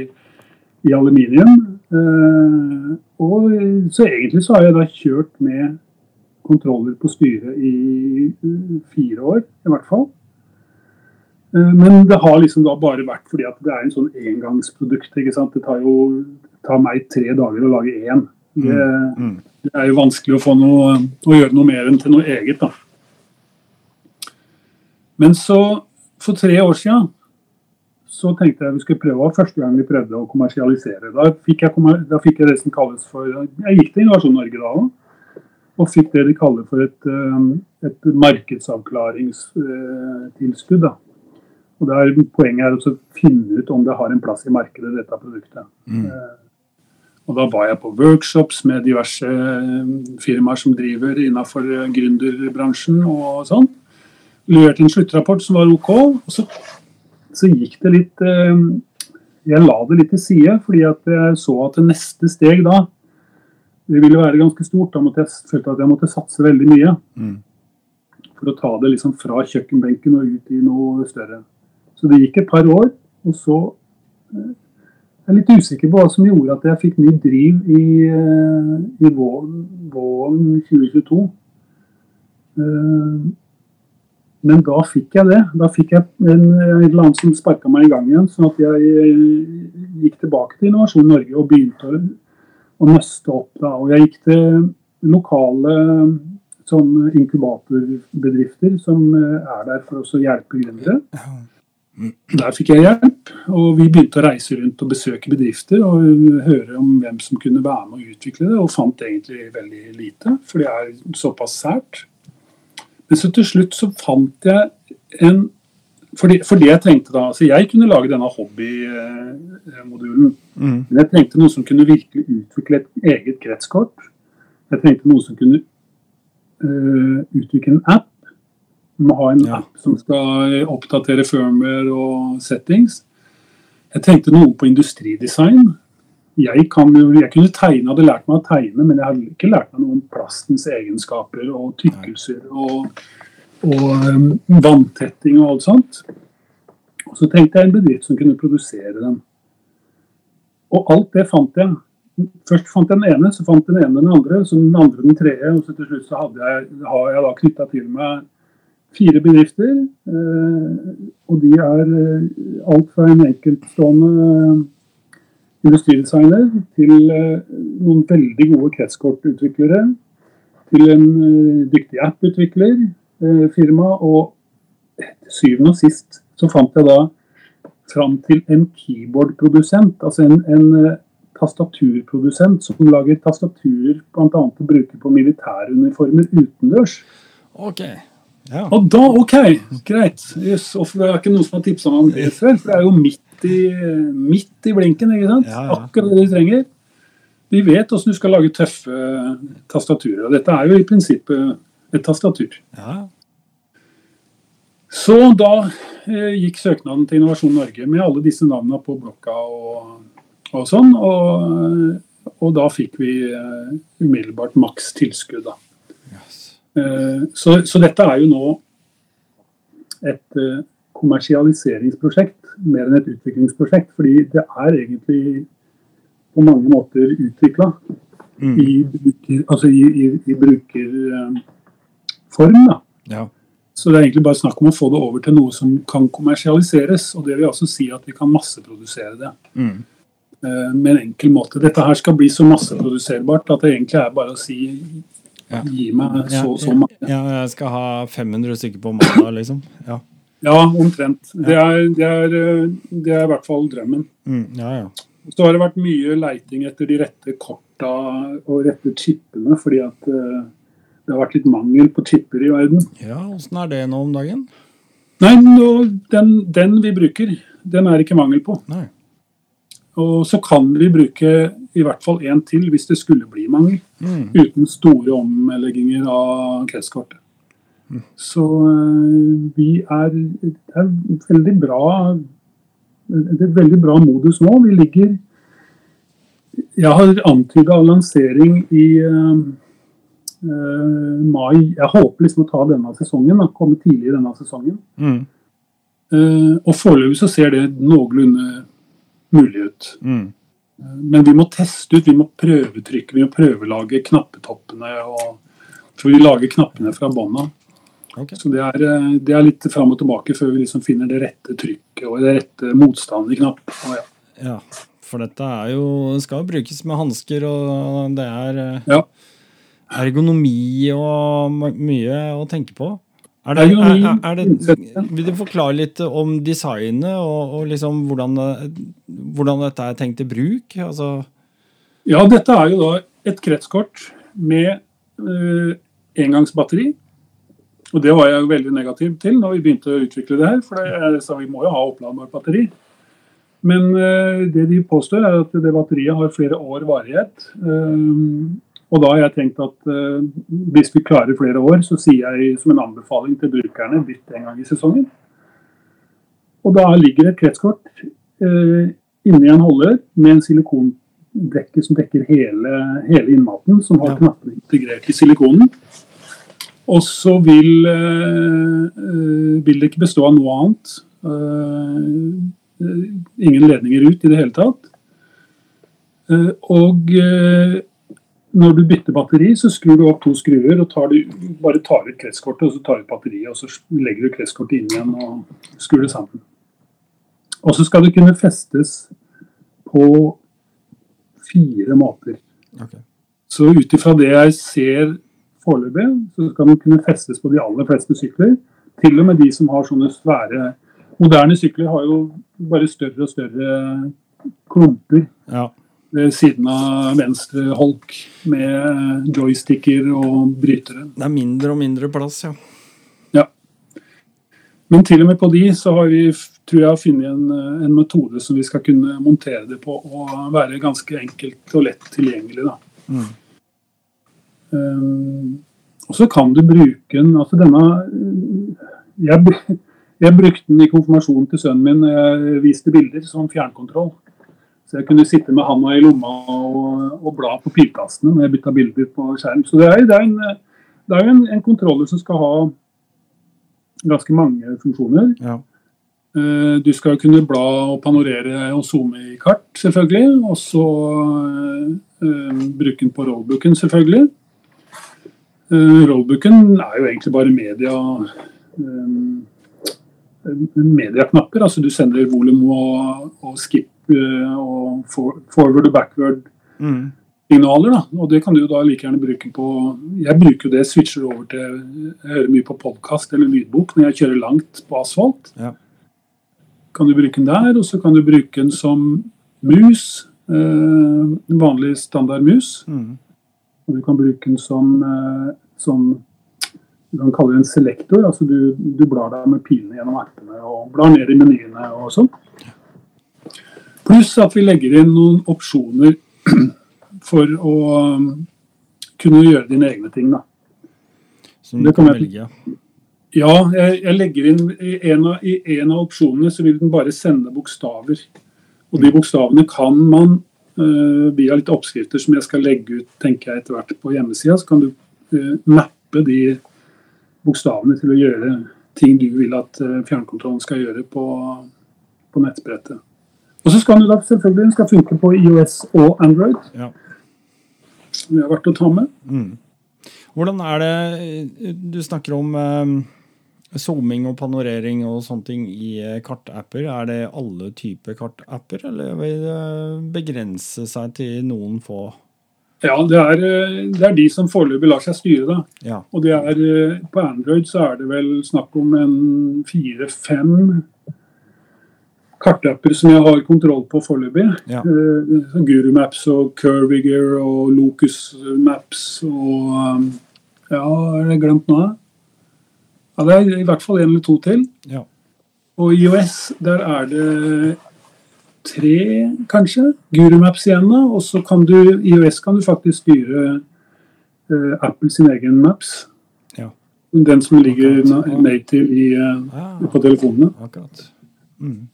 i aluminium. Eh, og så egentlig så har jeg da kjørt med kontroller på styret i fire år, i hvert fall. Eh, men det har liksom da bare vært fordi at det er en sånn engangsprodukt. ikke sant? Det tar jo tar meg tre dager å lage én. Det, mm, mm. det, er jo vanskelig å få noe, å gjøre noe mer enn til noe eget. da. Men så, for tre år siden, så tenkte jeg vi skulle prøve første gang vi prøvde å kommersialisere. Da fikk jeg, da fikk jeg det som kalles for Jeg gikk til Innovasjon Norge da òg. Og fikk det de kaller for et, um, et markedsavklaringstilskudd. Da. Og der Poenget er å finne ut om det har en plass i markedet, dette produktet. Mm. Eh, og Da var jeg på workshops med diverse um, firmaer som driver innenfor gründerbransjen og sånn. Leverte en sluttrapport som var OK. og så så gikk det litt eh, Jeg la det litt til side, fordi at jeg så at det neste steg da det ville være ganske stort. Da måtte jeg, følte at jeg måtte satse veldig mye. Mm. For å ta det liksom fra kjøkkenbenken og ut i noe større. Så det gikk et par år, og så eh, jeg er litt usikker på hva som gjorde at jeg fikk ny driv i, eh, i våren, våren 2022. Men da fikk jeg det. Da fikk jeg en, en eller annen som sparka meg i gang igjen. Sånn at jeg eh, gikk tilbake til Innovasjon Norge og begynte å, å nøste opp. Da. Og jeg gikk til lokale sånn inkubatorbedrifter som eh, er der for å hjelpe gründere. Der fikk jeg hjelp, og vi begynte å reise rundt og besøke bedrifter og høre om hvem som kunne være med å utvikle det, og fant egentlig veldig lite, for det er såpass sært. Men så til slutt så fant jeg en fordi, fordi jeg tenkte da, altså Jeg kunne lage denne hobbymodulen, Mm. men jeg trengte noe som kunne virkelig utvikle et eget kretskort. Jeg trengte noe som kunne uh, utvikle en app. Du må ha en Ja. app som skal oppdatere firmware og settings. Jeg trengte noe på industridesign. Jeg, kan, jeg kunne tegne, hadde lært meg å tegne, men jeg hadde ikke lært meg noe om plastens egenskaper og tykkelser og, og um, vanntetting og alt sånt. Og så tenkte jeg en bedrift som kunne produsere den. Og alt det fant jeg. Først fant jeg den ene, så fant jeg den ene den andre, så den andre den tredje. Og så til slutt så jeg, har jeg da knytta til meg fire bedrifter. Eh, og de er eh, alt fra en enkeltstående industridesigner til eh, noen veldig gode kretskortutviklere. Til en eh, dyktig apputvikler, eh, firma. Og til syvende og sist så fant jeg da fram til en keyboardprodusent, altså en, en tastaturprodusent som lager tastaturer bl.a. å bruke på militæruniformer utendørs. Okay. Ja. Og da, OK, greit. Yes, og det er ikke noen som har tipsa meg om det før. For det er jo midt i, midt i blinken, ikke sant? Ja, ja. Akkurat det de trenger. De vet hvordan du skal lage tøffe tastaturer. Og dette er jo i prinsippet et tastatur. ja. Så da eh, gikk søknaden til Innovasjon Norge med alle disse navnene på blokka og, og sånn. Og, og da fikk vi eh, umiddelbart maks tilskudd, da. Yes. Eh, så, så dette er jo nå et eh, kommersialiseringsprosjekt mer enn et utviklingsprosjekt. Fordi det er egentlig på mange måter utvikla Mm. i, bruker, altså i, i, i brukerform. da. Ja. Så det er egentlig bare snakk om å få det over til noe som kan kommersialiseres. Og det vil altså si at vi kan masseprodusere det Mm. eh, med en enkel måte. Dette her skal bli så masseproduserbart at det egentlig er bare å si Ja. gi meg så og så mange. ja, jeg skal ha 500 stykker på mandag, liksom. Ja. Ja, omtrent. Det er, det, er, eh, det er i hvert fall drømmen. Mm. ja, ja. Så har det vært mye leiting etter de rette korta og rette chipene, fordi at eh, det har vært litt mangel på chipper i verden. Ja, Åssen er det nå om dagen? Nei, nå, den, den vi bruker, den er ikke mangel på. Nei. Og så kan vi bruke i hvert fall én til hvis det skulle bli mangel. Mm. Uten store omlegginger av kretskortet. Så øh, vi er Det er veldig bra Det er veldig bra modus nå. Vi ligger Jeg har antyda lansering i uh, mai. Jeg håper liksom å ta denne sesongen. Da, komme tidlig i denne sesongen. Mm. Uh, og foreløpig så ser det noenlunde mulig ut. Mm. Men vi må teste ut, vi må prøvetrykke, vi må prøvelage knappetoppene. Og, for vi lager knappene fra bånn av. Ok. Så det er, eh, det er litt fram og tilbake før vi liksom finner det rette trykket og det rette motstanden i knapp. Og ja. Ja, for dette er jo skal jo brukes med hansker, og det er eh, Ja. ergonomi og mye å tenke på. Er det, er, er det, vil du forklare litt om designet og, og liksom hvordan, hvordan dette er tenkt til bruk? Altså, ja, dette er jo da et kretskort med øh, engangsbatteri. Og det var jeg veldig negativ til når vi begynte å utvikle det her. For jeg sa vi må jo ha oppladbart batteri. Men eh, det de påstår, er at det batteriet har flere år varighet. Eh, og da har jeg tenkt at eh, hvis vi klarer flere år, så sier jeg som en anbefaling til brukerne bytt en gang i sesongen. Og da ligger et kretskort inni en holder med en silikondekke som dekker hele, hele innmaten, som har Ja. knappene integrert i silikonen. Og så vil, eh, eh, vil det ikke bestå av noe annet. Eh, ingen ledninger ut i det hele tatt. Og når du bytter batteri, så skrur du opp to skruer og tar du, bare tar ut kretskortet, og så tar du ut batteriet, og så legger du kretskortet inn igjen og skrur det sammen. Og så skal det kunne festes på fire måter. Okay. Så ut ifra det jeg ser foreløpig så skal den kunne festes på de aller fleste sykler. Til og med de som har sånne svære Moderne sykler har jo bare større og større klumper Ja. ved siden av venstre holk med joysticker og brytere. Det er mindre og mindre plass, ja. Men til og med på de så har vi tror jeg, funnet en, en metode som vi skal kunne montere det på og være ganske enkelt og lett tilgjengelig. Da. Mm. Um, og så kan du bruke den altså denne jeg, jeg brukte den i konfirmasjonen til sønnen min jeg viste bilder som fjernkontroll. Så jeg kunne sitte med handa i lomma og, og bla på pilkastene når jeg bytta bilder på skjerm. Så det er, det er, en, det er en, en kontroller som skal ha ganske mange funksjoner. ja. Eh, Du skal kunne bla og panorere og zoome i kart, selvfølgelig. Og så eh, bruke den på rollbooken, selvfølgelig. Eh, rollbooken er jo egentlig bare media eh, mediaknapper. Altså du sender volum og, og skip eh, og forward og backward Mm. signaler. Da. Og det kan du jo da like gjerne bruke på Jeg bruker jo det, switcher over til Jeg hører mye på podkast eller lydbok når jeg kjører langt på asfalt. Ja. Kan du bruke den der, og så kan du bruke den som mus. Vanlig standard mus. Mm. Og du kan bruke den som eh, sånn Du kan kalle det en selektor. altså Du, du blar deg med pilene gjennom appene og blar ned i menyene og sånn. Pluss at vi legger inn noen opsjoner for å um, kunne gjøre dine egne ting. da. Som du kan velge. Ja, jeg, jeg legger inn i en, av, I en av opsjonene så vil den bare sende bokstaver. Og de bokstavene kan man via litt oppskrifter som jeg skal legge ut tenker jeg etter hvert på hjemmesida, så kan du eh, mappe de bokstavene til å gjøre ting du vil at eh, fjernkontrollen skal gjøre på, på nettbrettet. Og så skal den da selvfølgelig den skal funke på IOS og Android. Ja. Det har vært å ta med. Mm. Hvordan er det Du snakker om eh, zooming og panorering og sånne ting i eh, kartapper. Er det alle typer kartapper, eller vil det begrense seg til noen få? Ja, det er, eh, det er de som foreløpig lar seg styre, da. Ja. Og det er, eh, på Android så er det vel snakk om en fire-fem kartapper som jeg har kontroll på foreløpig. Ja. Uh, Guru Maps og Curviger og Locus Maps og um, Ja, har jeg glemt nå? Ja, det er i hvert fall en eller to til. Ja. Og i IOS, der er det tre, kanskje. Guru Maps igjen, da. Og så kan du i IOS kan du faktisk styre uh, Apple sin egen Maps. Ja. Den som ligger Akkurat. native i, uh, Ah, på telefonene. akkurat. Mm.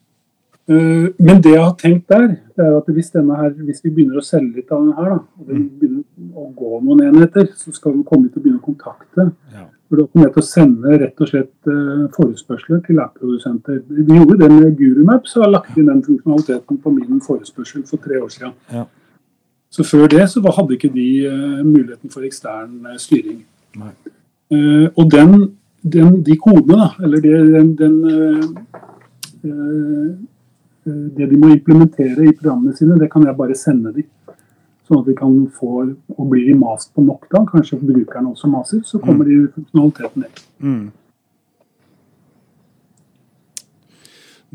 Uh, Men det jeg har tenkt der, det er at hvis, denne her, hvis vi begynner å selge litt av denne her, da, og den begynner å gå noen enheter, så skal vi komme til å begynne å kontakte. Ja. For da kommer til å sende rett og slett eh, forespørsler til app-produsenter. Vi gjorde det med GuruMaps og har lagt inn den funksjonaliteten på min forespørsel for tre år siden. Ja. Så før det så hadde ikke de eh, muligheten for ekstern eh, styring. Eh, og den, den, de kodene, da, eller det, den, den det de må implementere i programmene sine, det kan jeg bare sende dem. Sånn at vi kan få Og blir de mast på nok, da, kanskje brukeren også maser, så kommer de funksjonaliteten ned. Mm.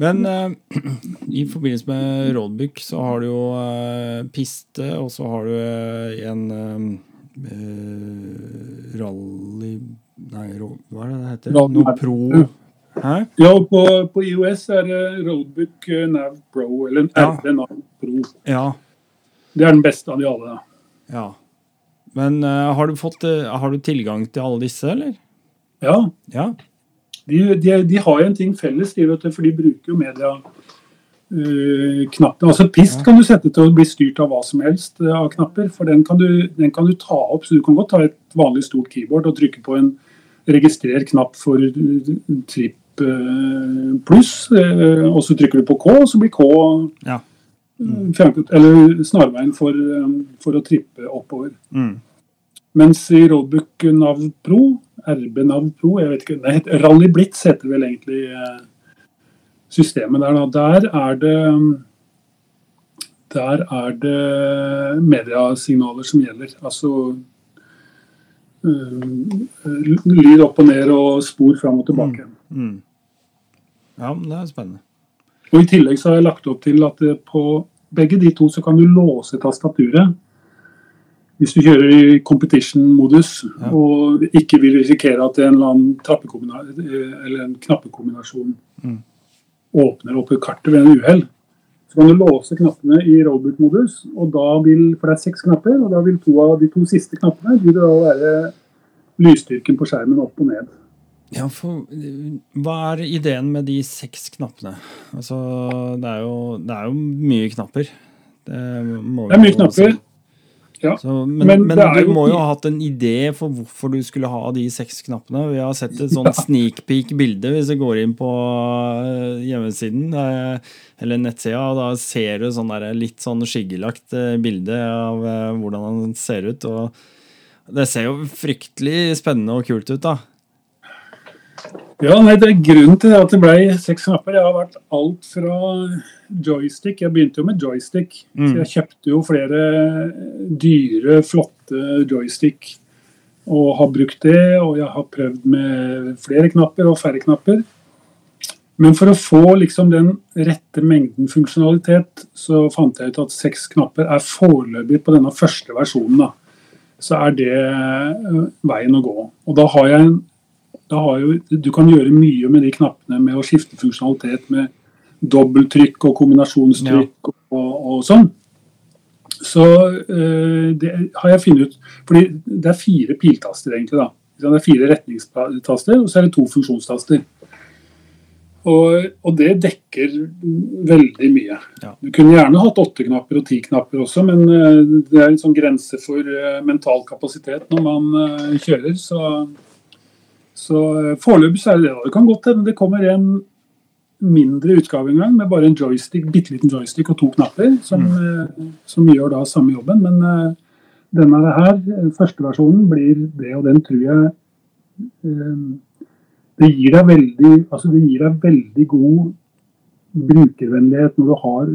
Men eh, i forbindelse med Roadbook så har du jo eh, piste, og så har du eh, en eh, eh, rally Nei, hva er det det heter? Rally- Noe pro Hæ? Ja, på, på IOS er det Roadbook eh, Nav Pro, eller en Ja. RD Nav Pro. Ja. Det er den beste av de alle. da. ja. Men uh, har, du fått, uh, har du tilgang til alle disse, eller? Ja, Ja. de, de, de har jo en ting felles, de, vet du, for de bruker jo media Uh, knappen. Altså Pist kan du sette til å bli styrt av hva som helst av knapper. For den kan, du, den kan du ta opp. Så du kan godt ta et vanlig stort keyboard og trykke på en registrer knapp for tripp pluss. og så trykker du på K, og så blir K Ja. Eh, eller snarveien for, eh, for å trippe oppover. Mm. Mens i Roadbook Nav Pro, RB Nav Pro, jeg vet ikke, det heter, Rally Blitz heter vel egentlig eh, systemet der. Da. Der er det der er det mediasignaler som gjelder. Altså uh, lyd opp og ned og spor fram og tilbake. Mm. Ja, det er spennende. Og I tillegg så har jeg lagt opp til at på begge de to så kan du låse tastaturet. Hvis du kjører i competition-modus ja. og ikke vil risikere at en eller annen eller en knappekombinasjon mm. åpner opp kartet ved en uhell, så kan du låse knappene i rollbook-modus, og da vil, for det er seks knapper, og da vil to av de to siste knappene vil da være lysstyrken på skjermen opp og ned. Ja, for Hva er ideen med de seks knappene? Altså, det er jo, det er jo mye knapper. Det, det er mye knapper. Ja. Så, men, men, men du jo... må jo ha hatt en idé for hvorfor du skulle ha de seks knappene. Vi har sett et sånt ja. sneak peek-bilde hvis du går inn på eh, hjemmesiden eh, eller nettsida. Da ser du sånn der, litt sånn skyggelagt eh, bilde av hvordan han ser ut. og Det ser jo fryktelig spennende og kult ut. da. Ja, nei, det er Grunnen til at det ble seks knapper, det har vært alt fra joystick. Jeg begynte jo med joystick. Mm. Så jeg kjøpte jo flere dyre, flotte joystick og har brukt det. Og jeg har prøvd med flere knapper og færre knapper. Men for å få liksom den rette mengden funksjonalitet, så fant jeg ut at seks knapper er foreløpig på denne første versjonen. da. Så er det eh, veien å gå. Og da har jeg en jo, du kan gjøre mye med de knappene med å skifte funksjonalitet med dobbelttrykk og kombinasjonstrykk ja. og, og, sånn. Så øh, det har jeg funnet ut fordi det er fire piltaster, egentlig. da. Det er fire retningstaster, og så er det to funksjonstaster. Og, og det dekker veldig mye. Ja. Du kunne gjerne hatt åtte knapper og ti knapper også, men øh, det er en sånn grense for øh, mental kapasitet når man kjører. så så eh, foreløpig er det det. Det kan godt hende det kommer en mindre utgave en gang med bare en joystick, bitte liten joystick og to knapper, som, mm. Eh, som gjør da samme jobben. Men uh, denne her, første versjonen, blir det, og den tror jeg det gir deg veldig altså det gir deg veldig god brukervennlighet når du har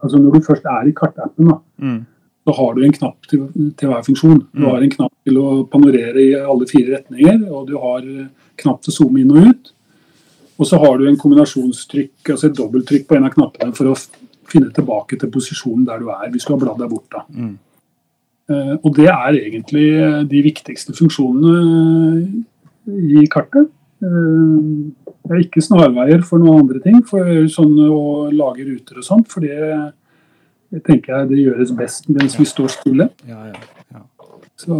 altså når du først er i kartappen. da. Mm så har du en knapp til, til, hver funksjon. Du mm. har en knapp til å panorere i alle fire retninger, og du har knapp til å zoome inn og ut. Og så har du en kombinasjonstrykk, altså et dobbelttrykk på en av knappene for å finne tilbake til posisjonen der du er, hvis du har bladd deg bort. da. Mm. Uh, og det er egentlig de viktigste funksjonene i kartet. Uh, det er ikke snarveier for noen andre ting, for sånn å lage ruter og sånt. for det det tenker jeg det gjøres best mens vi står stille. Ja, ja, ja. Så.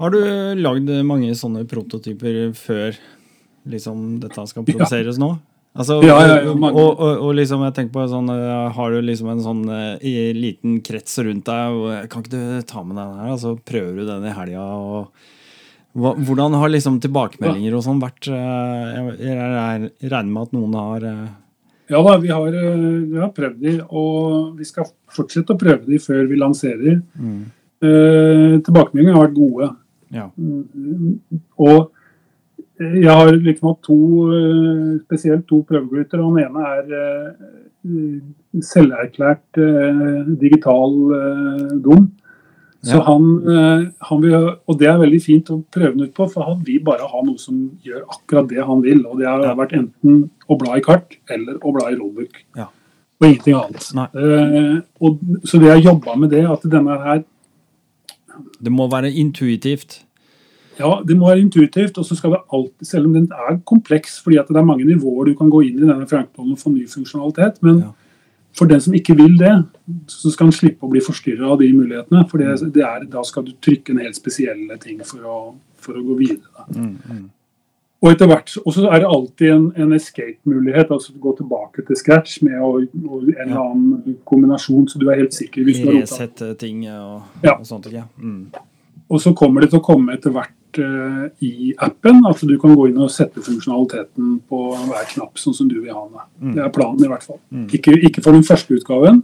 Har du lagd mange sånne prototyper før liksom, dette skal produseres nå? Altså, ja, ja, ja, og, og, og, liksom, jeg tenker på sånn, eh, Har du liksom en sånn uh, liten krets rundt deg? Og, kan ikke du ta med den her? Altså, prøver du den i helga? Hvordan har liksom tilbakemeldinger og sånn vært? Jeg, jeg, regner med at noen har ja da, vi har, eh, vi har, prøvd de, og vi skal fortsette å prøve de før vi lanserer. Mm. Eh, tilbakemeldingene har vært gode. Ja. Mm, og jeg har liksom hatt to, eh, spesielt to prøvegutter. og Den ene er eh, selverklært digital dum. Så ja. han, eh, han, vil, Og det er veldig fint å prøve den ut på, for han vil bare ha noe som gjør akkurat det han vil. Og det har ja. vært enten å bla i kart eller å bla i rollbook. Ja. Og ingenting annet. Uh, og, så vi har jobba med det, at denne her Det må være intuitivt? Ja, det må være intuitivt. Og så skal det alltid, selv om den er kompleks, fordi at det er mange nivåer du kan gå inn i denne frankbollen og få ny funksjonalitet. men ja for den som ikke vil det, så skal han slippe å bli forstyrra av de mulighetene. For det, det er, da skal du trykke en helt spesielle ting for å, for å gå videre. Mm, mm. Og etter hvert, og så er det alltid en, en escape-mulighet. altså Gå tilbake til scratch med å, en eller annen kombinasjon, så du er helt sikker. hvis du har Resette ting og, ja. og sånt. Ja. Mm. Og så kommer det til å komme etter hvert uh, i appen. Altså du kan gå inn og sette funksjonaliteten på hver knapp sånn som du vil ha den. Mm. Det er planen i hvert fall. Mm. Ikke, ikke, for den første utgaven,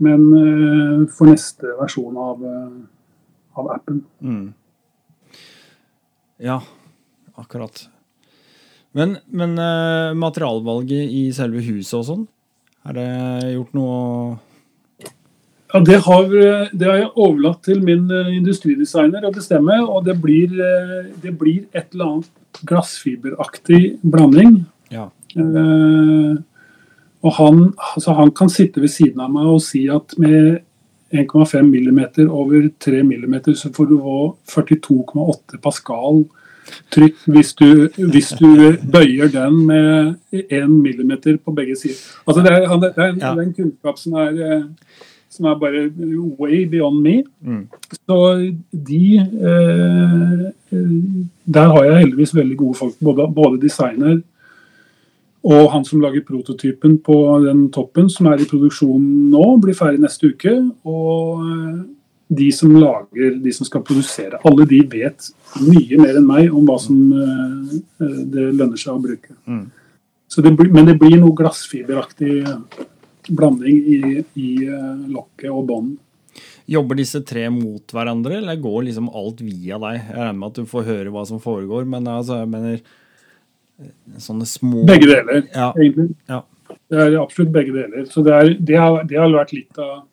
men uh, for neste versjon av, uh, av appen. Mm. Ja, akkurat. Men, men materialvalget i selve huset og sånn, er det gjort noe Ja, det har, det har, jeg overlatt til min eh, industridesigner å bestemme. Og det blir, eh, det blir et eller annet glassfiberaktig blanding. Ja. Eh, og han, altså han, kan sitte ved siden av meg og si at med 1,5 mm over 3 mm så får du få 42,8 pascal trykk hvis du, hvis du, bøyer den med 1 mm på begge sider. Altså det, er, det, er, det er en kunnskap som er som er bare way beyond me. Mm. Så de eh, Der har jeg heldigvis veldig gode folk. Både, både, designer og han som lager prototypen på den toppen, som er i produksjon nå, blir ferdig neste uke. Og eh, de som lager, de som skal produsere. Alle de vet mye mer enn meg om hva som eh, eh det lønner seg å bruke. Mm. Det, men det blir noe glassfiberaktig blanding i, i uh, lokket og bånden. Jobber disse tre mot hverandre, eller går liksom alt via deg? Jeg regner med at du får høre hva som foregår, men altså, jeg mener eh, sånne små Begge deler, ja. egentlig. Ja. Det er absolutt begge deler. Så det, er, det, har, det har, vært litt av,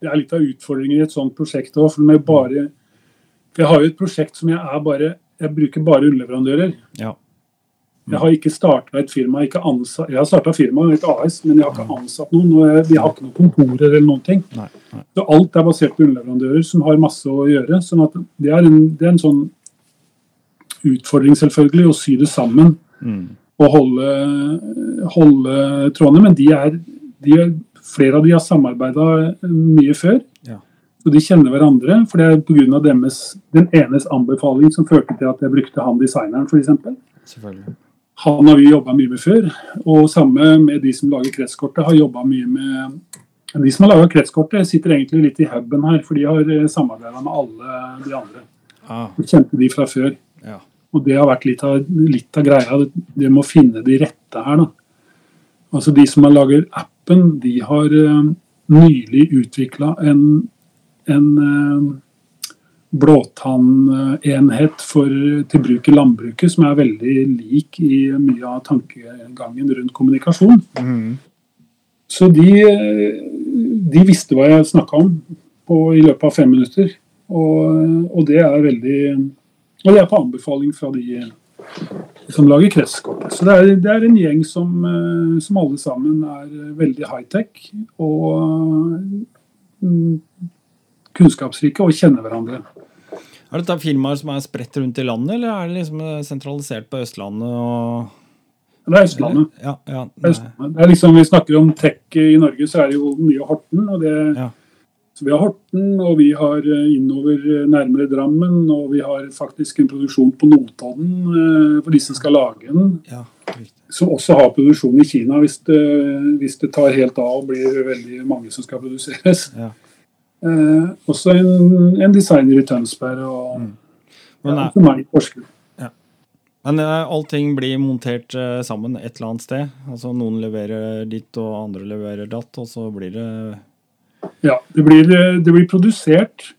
det er litt av utfordringen i et sånt prosjekt òg. For, for jeg har jo et prosjekt som jeg er bare Jeg bruker bare underleverandører. Ja. Jeg har ikke starta et firma, ikke ansatt, jeg har starta firma, et AS, men jeg har ikke ansatt noen. og jeg, Vi har ikke noen kontorer eller noen ting. Nei, nei. Så alt er basert på underleverandører som har masse å gjøre. sånn at det er en, det er en sånn utfordring, selvfølgelig, å sy det sammen. Mm. Og holde, holde, trådene. Men de er, de er, flere av de har samarbeida mye før. Ja. Så de kjenner hverandre. For det er pga. den enes anbefaling som førte til at jeg brukte han designeren, f.eks. Selvfølgelig. Han har vi jobba mye med før. Og samme med de som lager kretskortet, har jobbet mye med De som har laga kretskortet, sitter egentlig litt i huben her, for de har eh, samarbeida med alle de andre. Ah. Kjente de fra før. Ja. Og det har vært litt av, litt av greia. Det med å finne de rette her, da. Altså De som har lager appen, de har uh, nylig utvikla en, en uh, blåtannenhet for, til bruk i landbruket, som er veldig lik i mye av tankegangen rundt kommunikasjon. Mm. Så de, de, visste hva jeg snakka om på, i løpet av fem minutter. Og, og, det er veldig Og det er på anbefaling fra de som lager kretskort. Så det er, det er, en gjeng som, som alle sammen er veldig high-tech og mm, kunnskapsrike og kjenner hverandre. Er dette firmaer som er spredt rundt i landet, eller er det liksom sentralisert på Østlandet? og... Det er Østlandet. Ja, ja, det er liksom, Vi snakker om tech i Norge, så er det jo mye Horten. og det ja. Så Vi har Horten, og vi har eh, innover eh, nærmere Drammen. Og vi har faktisk en produksjon på Notodden eh, for de som skal lage den. Ja, som også har produksjon i Kina, hvis det, hvis det, tar helt av og blir veldig mange som skal produseres. Ja. Eh, også en, en, designer i Tønsberg og mm. Men, ja, meg i Porsgrunn. Ja. Men uh, allting blir montert uh, sammen et eller annet sted? Altså Noen leverer ditt, og andre leverer datt, og så blir det Ja, det blir, det blir produsert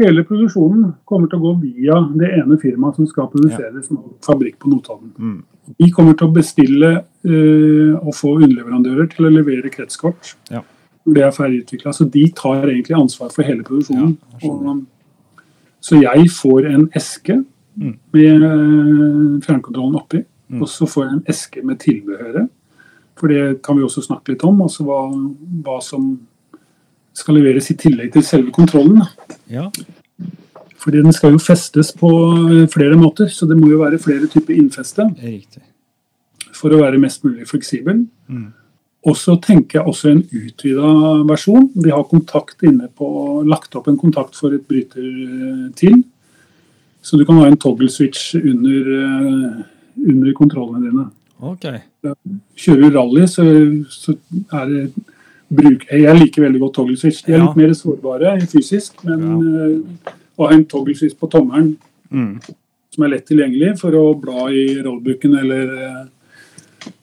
Hele produksjonen kommer til å gå via det ene firmaet som skal produsere ja. som fabrikk på Notodden. Mm. De kommer til å bestille uh, og få underleverandører til å levere kretskort. Ja når det er ferdigutvikla. Så de tar egentlig ansvar for hele produksjonen. Ja, og, så jeg får en eske mm. med eh, fjernkontrollen oppi. Mm. Og så får jeg en eske med tilbehøret. For det kan vi også snakke litt om. Altså hva, hva som skal leveres i tillegg til selve kontrollen. Ja. Fordi den skal jo festes på eh, flere måter, så det må jo være flere typer innfeste. Riktig. For å være mest mulig fleksibel. Mm. Og så tenker jeg også en utvida versjon. Vi har kontakt inne på, lagt opp en kontakt for et bryter eh, til. Så du kan ha en toggle switch under, eh, under kontrollene dine. Okay. Kjører du rally, så, så, er det bruk Jeg liker veldig godt toggle switch. De er ja. litt mer sårbare fysisk, men ja. uh, å ha en toggle switch på tommelen mm. som er lett tilgjengelig for å bla i rollbooken eller uh,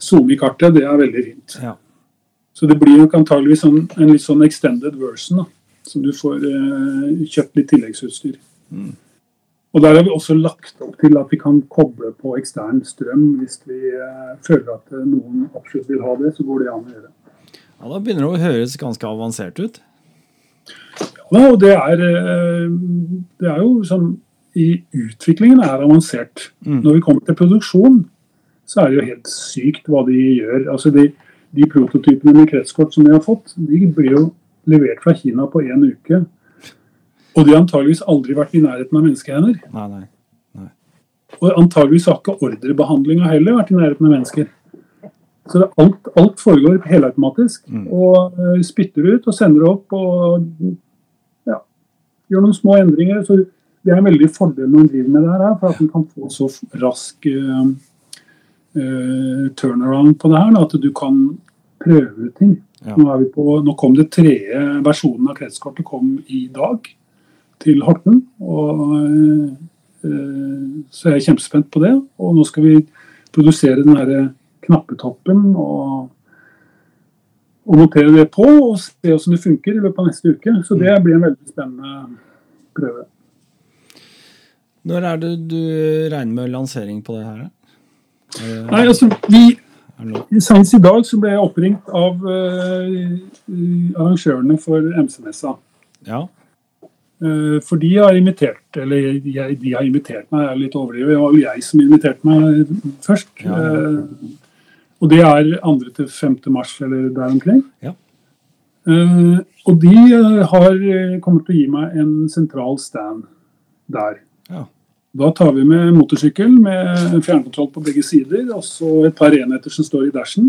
zoome i kartet, det er veldig fint. Ja. Så det blir nok antageligvis en, en litt sånn extended version. da, Så du får eh, kjøpt litt tilleggsutstyr. Mm. Og Der har vi også lagt opp til at vi kan koble på ekstern strøm hvis vi eh, føler at noen absolutt vil ha det. Så går det an å gjøre. Ja, Da begynner det å høres ganske avansert ut. Ja, og det er, eh, det er jo sånn i Utviklingen er avansert. Mm. Når vi kommer til produksjon, så er det jo helt sykt hva de gjør. Altså de, de prototypene med kretskort som de har fått, de blir jo levert fra Kina på én uke. Og de har antageligvis aldri vært i nærheten av menneskehender. Nei, nei. Og antageligvis har ikke ordrebehandlinga heller vært i nærheten av mennesker. Så alt, alt foregår helautomatisk. Mm. Og uh, spytter ut og sender opp og ja, gjør noen små endringer. Så det er en veldig fordel når en driver med det her, for at en kan få så rask uh, turnaround på det her. Da, at du kan prøve ut ting. Ja. Nå, er vi på, nå kom det tredje versjonen av kretskortet kom i dag til Horten. og Eh, Så jeg er kjempespent på det. Og nå skal vi produsere den her knappetoppen og, og montere det på og se hvordan det funker i løpet av neste uke. Så det blir en veldig spennende prøve. Når er det du regner med lansering på det her? Nei, altså, vi? Senest i dag så ble jeg oppringt av uh, arrangørene for MC-messa. Ja. Uh, For de har invitert eller jeg, de har invitert meg, jeg er litt overdrevet. Det var jo jeg som inviterte meg først. Ja, ja. Uh, Og det er 2. til 5. mars eller der omkring. Ja. Eh, Og de eh, har, eh, kommer til å gi meg en sentral stand der. Ja. Da tar vi med motorsykkel med fjernkontroll på begge sider, og så et par enheter som står i dashen.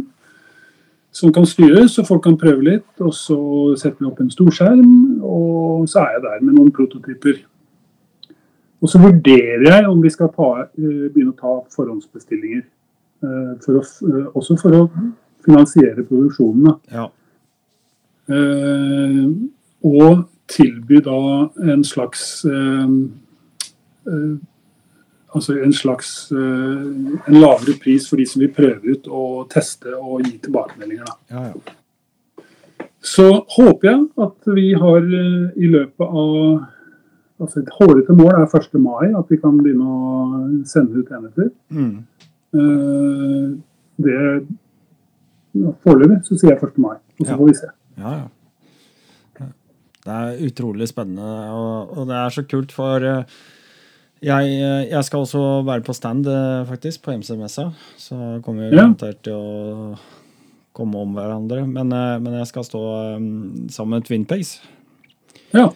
Som kan styres, så folk kan prøve litt. Og så setter vi opp en storskjerm, og så er jeg der med noen prototyper. Og så vurderer jeg om vi skal ta, eh, begynne å ta forhåndsbestillinger. eh, For å, eh, også for å finansiere produksjonen. ja. Og tilby da en slags Altså en slags eh, en lavere pris for de som vil prøve ut og teste og gi tilbakemeldinger. Ja, ja. Så håper jeg at vi har eh, i løpet av altså Et hårete mål er 1. mai, at vi kan begynne å sende ut enheter. Mm. Eh, det Foreløpig så sier jeg 1. mai, og så Ja. får vi se. Ja, ja. Det er utrolig spennende, og, og det er så kult, for eh, jeg, eh, jeg skal også være på stand, eh, faktisk, på MC-messa. Så kommer vi garantert til å komme om hverandre. Men, eh, men jeg skal stå sammen med Twin Pace. Ja.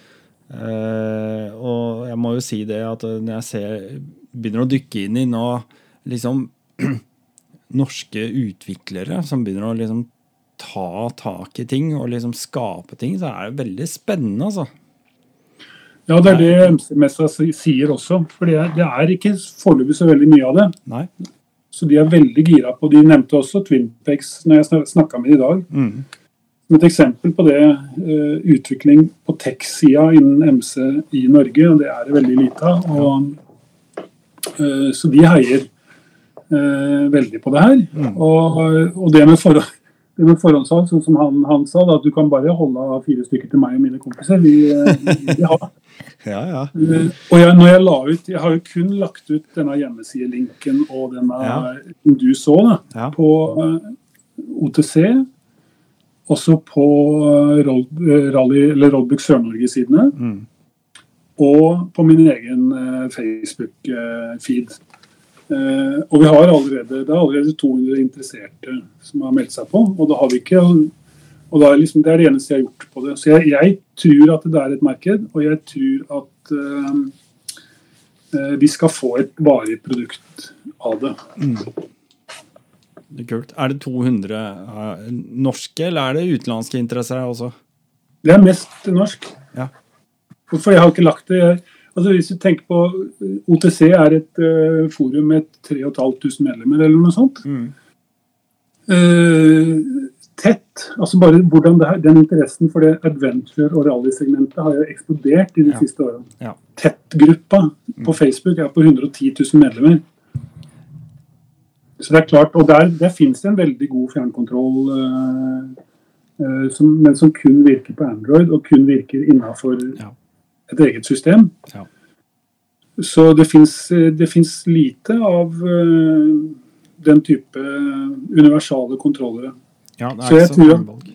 Uh, og jeg må jo si det at når jeg ser, begynner å dykke inn i nå liksom norske utviklere som begynner å liksom ta tak i ting og liksom skape ting, så er det veldig spennende, altså. Ja, det er det MC-mestra sier også. For det er, det er ikke foreløpig så veldig mye av det. Nei? Så de er veldig gira på De nevnte også Twinpex når jeg snakka med dem i dag. Mm. Som et eksempel på det uh, utvikling på tech-sida innen MC i Norge, og det er det veldig lite av. Og, eh, så de heier uh, veldig på det her. Og, og det med forhånd det med forhåndssalg, sånn som han, han sa, da, at du kan bare holde av fire stykker til meg og mine kompiser. Vi, eh, vi har. Ja, ja. Eh, Og jeg, når jeg la ut Jeg har jo kun lagt ut denne hjemmesidelinken og denne Ja. du så, da, Ja. på uh, OTC. Også på uh, eh, Rally, eller Rollbook Sør-Norge-sidene. Mm. Og på min egen uh, Facebook-feed. Eh, og vi har allerede, det er allerede 200 interesserte som har meldt seg på. Og Det har vi ikke og det er liksom, Det er det eneste jeg har gjort på det. Så jeg, jeg tror at det er et marked, og jeg tror at eh, eh, vi skal få et varig produkt av det. Det er kult. Er det 200 eh, norske, eller er det utenlandske interesser også? Det er mest norsk. Ja. For jeg har ikke lagt det jeg, altså Hvis du tenker på OTC er et uh, forum med 3500 medlemmer eller noe sånt. Mm. Uh, tett, altså bare hvordan det her, Den interessen for det adventure- og rallysegmentet har jo eksplodert i de Ja. siste årene. Ja. Tett-gruppa på Facebook er på 110 000 medlemmer. Så det er klart, og Der, der finnes det en veldig god fjernkontroll, Uh, eh, som, men som kun virker på Android og kun virker innafor Ja. Et eget system. Ja. Så det fins lite av eh, den type universale kontrollere. Ja, det Så er jeg ikke så mange valg.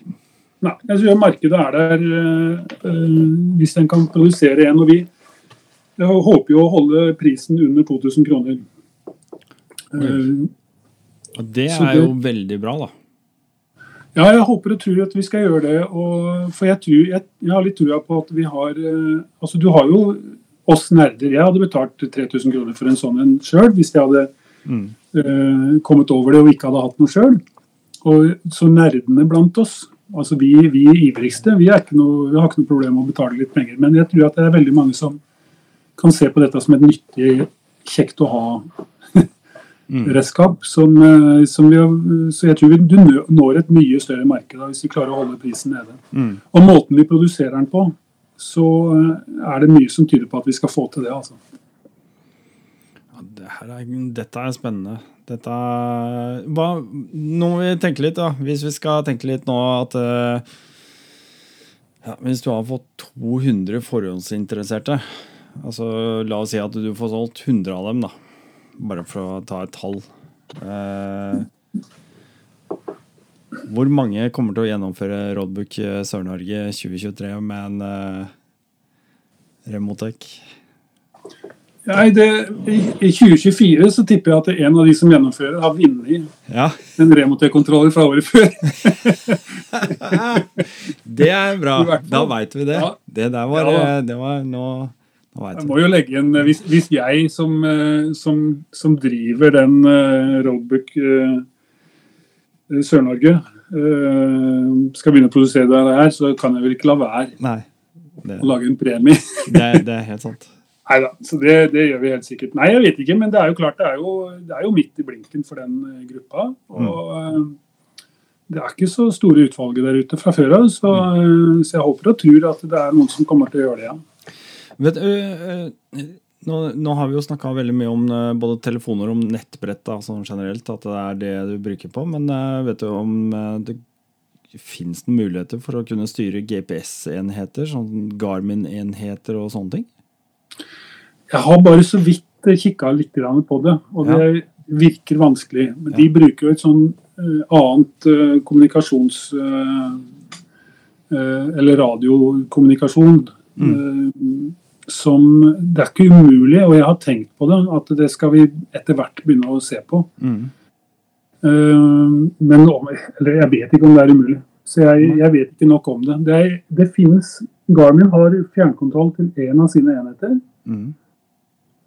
Nei, jeg tror markedet er der øh, hvis en kan produsere en. Og vi jeg håper jo å holde prisen under 2000 kroner. Uh, det er det, jo veldig bra, da. Ja, jeg håper og tror at vi skal gjøre det. Og, for jeg, tror, jeg, jeg, har litt trua på at vi har uh, Altså, du har jo oss nerder. Jeg hadde betalt 3000 kroner for en sånn en sjøl, hvis jeg hadde mm. uh, kommet over det og ikke hadde hatt noe sjøl. Så nerdene blant oss, altså vi, vi ivrigste, vi, noe, vi, har ikke noe problem med å betale litt penger. Men jeg tror at det er veldig mange som kan se på dette som et nyttig, kjekt å ha. Redskap. Som, eh, som vi, så jeg tror vi, du når et mye større marked da, hvis vi klarer å holde prisen nede. Mm. Og måten vi produserer den på, så eh, er det mye som tyder på at vi skal få til det. altså. Ja, det er, dette er spennende. Dette hva, Nå må vi tenke litt, da. Hvis vi skal tenke litt nå at uh, ja, Hvis du har fått 200 forhåndsinteresserte Altså, La oss si at du får solgt 100 av dem, da. Bare for å ta et tall. Eh, hvor mange kommer til å gjennomføre Roadbook Sør-Norge 2023 med en eh, Remotek? Nei, det, i, I 2024 så tipper jeg at en av de som gjennomfører, har vunnet ja. en Remotek-kontroller fra året før. det er bra. Da veit vi det. Ja. Det der var, ja. Eh, det var nå jeg må jo legge inn, Hvis, hvis jeg som, eh, som, som, driver den uh, Roadbook uh, Sør-Norge skal begynne å produsere det her, så kan jeg vel ikke la være Nei, det, å lage en premie. det, det, er helt sant. Nei da, så det, det, gjør vi helt sikkert. Nei, jeg vet ikke, men det er jo klart det er jo, det er jo midt i blinken for den gruppa. og mm. Det er ikke så store utvalget der ute fra før av, så, mm. så jeg håper og tror at det er noen som kommer til å gjøre det. ja. Vet, øh, nå, nå, har vi jo snakka veldig mye om øh, både telefoner og nettbrett sånn generelt, at det er det du bruker på. Men øh, vet du om det fins noen muligheter for å kunne styre GPS-enheter, sånn Garmin-enheter og sånne ting? Jeg har bare så vidt kikka litt på det, og det ja. virker vanskelig. Men ja. de bruker jo et sånn annet kommunikasjons... eller radiokommunikasjon. Mm som Det er ikke umulig, og jeg har tenkt på det, at det skal vi etter hvert begynne å se på. Mm. Uh, men eller jeg vet ikke om det er umulig. Så jeg, jeg vet ikke nok om det. Det, er, det finnes Garmin har fjernkontroll til én av sine enheter. Mm.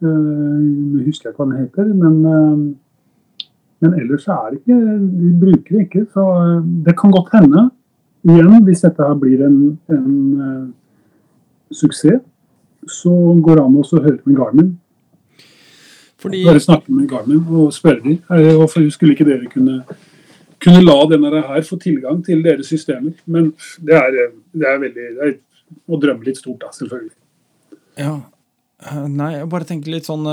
Uh, husker jeg ikke hva den heter, men, uh, men ellers er det ikke De bruker det ikke. Så det kan godt hende, igjen, hvis dette her blir en, en suksess, så går det an å høre med Garmin. Fordi... Bare snakke med Garmin og spørre dem. Hvorfor skulle ikke dere kunne, kunne la denne her få tilgang til deres systemer? Men det er, det er veldig det er å drømme litt stort, da, selvfølgelig. Ja, Nei, jeg bare tenker litt sånn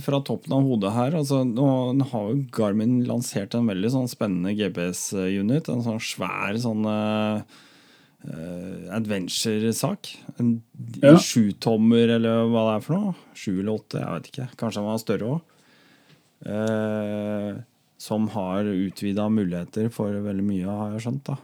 fra toppen av hodet her. Altså, nå, har jo Garmin lansert en veldig sånn spennende GPS-unit. En sånn svær sånn uh, adventure-sak. En ja. sjutommer eller hva det er for noe. Sju eller åtte, jeg vet ikke. Kanskje han var større òg. Eh, som har utvida muligheter for veldig mye, har jeg skjønt. da.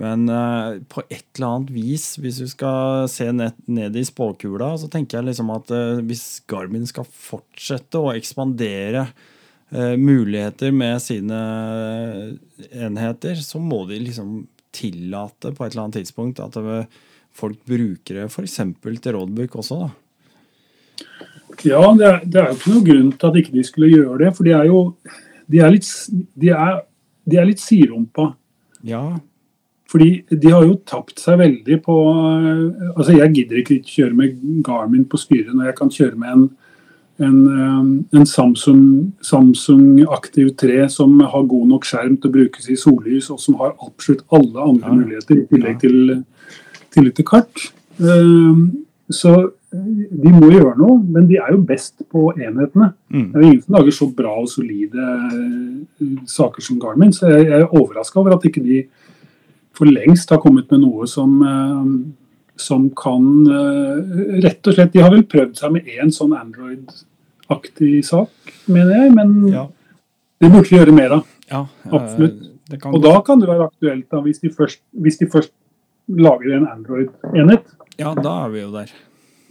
Men uh, på et eller annet vis, hvis du skal se ned, ned i spåkula, så tenker jeg liksom at uh, hvis Garmin skal fortsette å ekspandere uh, muligheter med sine enheter, så må de liksom tillate på et eller annet tidspunkt at folk bruker det f.eks. til rådbruk også? da? Ja, det er, det er, jo ikke noen grunn til at ikke de skulle gjøre det. For de er jo de er litt, de er, de er litt sidrumpa. Ja. Fordi de har jo tapt seg veldig på Altså, jeg gidder ikke kjøre med Garmin på styret når jeg kan kjøre med en en, um, en Samsung, Samsung Active 3 som har god nok skjerm til å brukes i sollys, og som har absolutt alle andre ja. muligheter, i tillegg til, til litt kart. Um, så de må gjøre noe, men de er jo best på enhetene. Mm. Det er jo ingen som lager så bra og solide uh, saker som Garmin, så jeg, er overraska over at ikke de for lengst har kommet med noe som uh, som kan uh, Rett og slett De har vel prøvd seg med én sånn Android-aktig sak, mener jeg. Men ja. det burde vi gjøre mer av. Ja, Absolutt. Og da kan det være aktuelt, da, hvis de først, hvis de først lager en Android-enhet, Ja, da er vi jo der.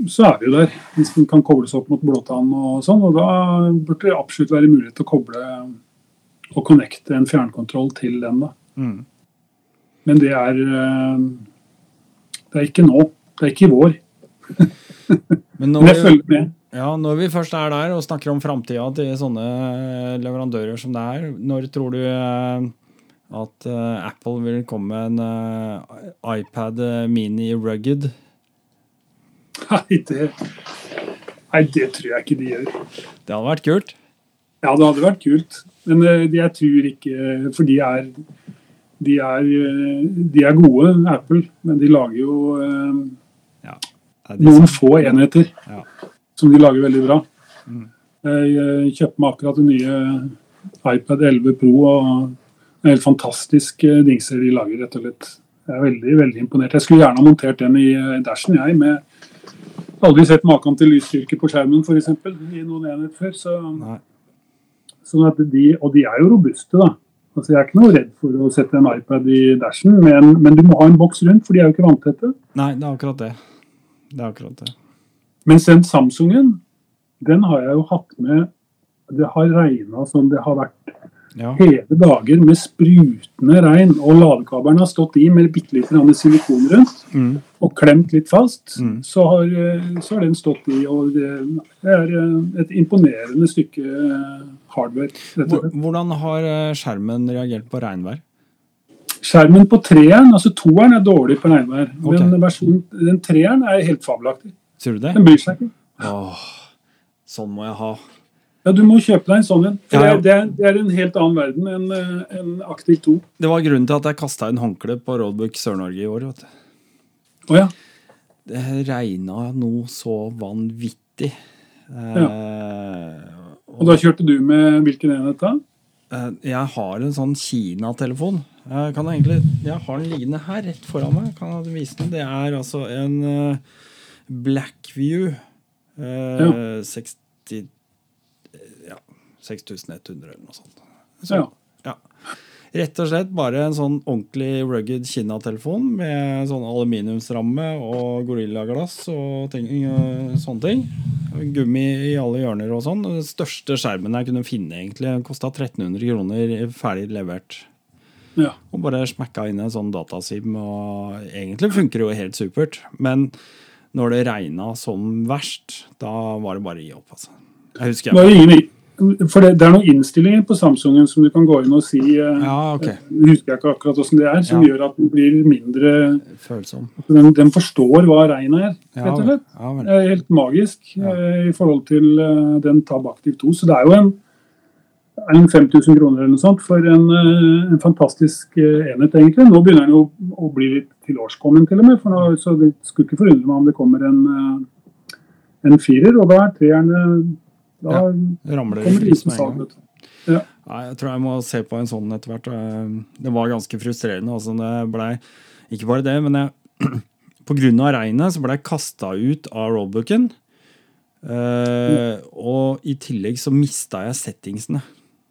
så er vi jo der. Hvis den kan kobles opp mot blåtann og sånn. Og da burde det absolutt være mulighet til å koble og connecte en fjernkontroll til den. da. Mm. Men det er eh, Det er ikke nå. Det er ikke i vår. Men når jeg følger med. ja, når vi først er der og snakker om framtida til sånne leverandører som det er, når tror du eh, at eh, Apple vil komme med en eh, iPad Mini Rugged? Nei det, nei, det tror jeg ikke de gjør. Det hadde vært kult. Ja, det hadde vært kult. Men jeg tror ikke For de er, de er, eh, de er gode, Apple. Men de lager jo eh, ja, noen få enheter Ja. som de lager veldig bra. Mm. Jeg eh, kjøpte meg akkurat den nye iPad 11 Pro. og er helt fantastisk dingser de lager, rett og slett. Jeg er veldig veldig imponert. Jeg skulle gjerne ha montert den i eh, dashen, jeg. med Aldri sett maken til lysstyrke på skjermen, f.eks. i noen enhet før. Så, sånn at de, og de er jo robuste, da. Altså, jeg er ikke noe redd for å sette en iPad i dashen, men, men du må ha en boks rundt, for de er jo ikke vanntette. Nei, det er akkurat det. Det er akkurat det. Mens den Samsungen, den har jeg jo hatt med Det har regna som det har vært Ja. hele dager med sprutende regn, og ladekabelen har stått i med bitte litt silikon rundt Mm. Og klemt litt fast. Mm. Så, har, eh, så har den stått i, og det er eh, et imponerende stykke eh, hardware. Hvordan har skjermen reagert på regnvær? Skjermen på treeren, altså toeren, er dårlig på regnvær. Okay. Men versjonen, den treeren er helt fabelaktig. Ser du det? Den bryr seg ikke. Åh, sånn må jeg ha. Ja, Du må kjøpe deg en sånn en. Ja, ja. Det, er, det er en helt annen verden enn en Aktiv 2. Det var grunnen til at jeg kasta inn håndkle på Roadbook Sør-Norge i år. vet du. Å ja. Det regna noe så vanvittig. Eh, Og da kjørte du med hvilken enhet da? eh, jeg har en sånn Kina-telefon. Jeg kan egentlig, jeg har den liggende her rett foran meg. Kan jeg vise den? Det er altså en uh, Blackview eh, 60 ja, 6100 eller noe sånt. Så, Ja. ja. Rett og slett bare en sånn ordentlig rugged Kina-telefon med sånn aluminiumsramme og gorillaglass og ting, og sånne ting. Gummi i alle hjørner og sånn. Den største skjermen jeg kunne finne, egentlig. Kosta 1300 kroner ferdig levert. ja. Og bare smekka inn en sånn datasim, og egentlig funker det jo helt supert. Men når det regna som verst, da var det bare å gi opp, altså. Jeg husker Det var jeg ingen, for det, det er noen innstillinger på Samsungen som du kan gå inn og si eh, Ja, ok. Jeg husker ikke akkurat hvordan det er, som Ja. gjør at den blir mindre Følsom. Den, den forstår hva regn er, rett og slett. ja, vel. Er helt magisk Ja. eh, i forhold til eh, den Tab Active 2. Så det er jo en, en 5000 kroner eller noe sånt for en, eh, en fantastisk eh, enhet, egentlig. Nå begynner den jo å bli litt tilårskommen, til og med. For nå, så det skulle ikke forundre meg om det kommer en, eh, en firer, og da er treeren Da Ramler kommer det liten du. Nei, jeg tror jeg må se på en sånn etter hvert. Eh, Det var ganske frustrerende. Altså, det ble, ikke bare det, men jeg, på grunn av regnet så ble jeg kasta ut av rollbooken. Uh, mm. og i tillegg så mista jeg settingsene,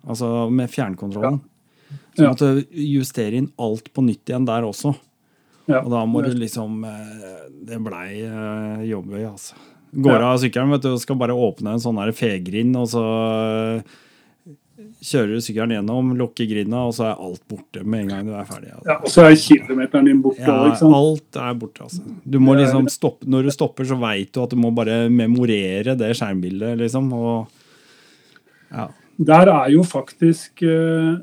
altså med fjernkontrollen. Så jeg måtte justere inn alt på nytt igjen der også. Ja. Og da må du liksom eh, Det blei uh, jobbøy, altså. Går av sykkelen vet du, og skal bare åpne en sånn fegrind, og så eh, kjører du sykkelen gjennom, lukker grinda, og så er alt borte med en gang du er ferdig. Altså. Ja, og så er kilometeren din borte Ja, liksom. alt er borte, altså. Du må liksom stoppe, når du stopper, så veit du at du må bare memorere det skjermbildet, liksom. Og ja. Der er jo faktisk eh,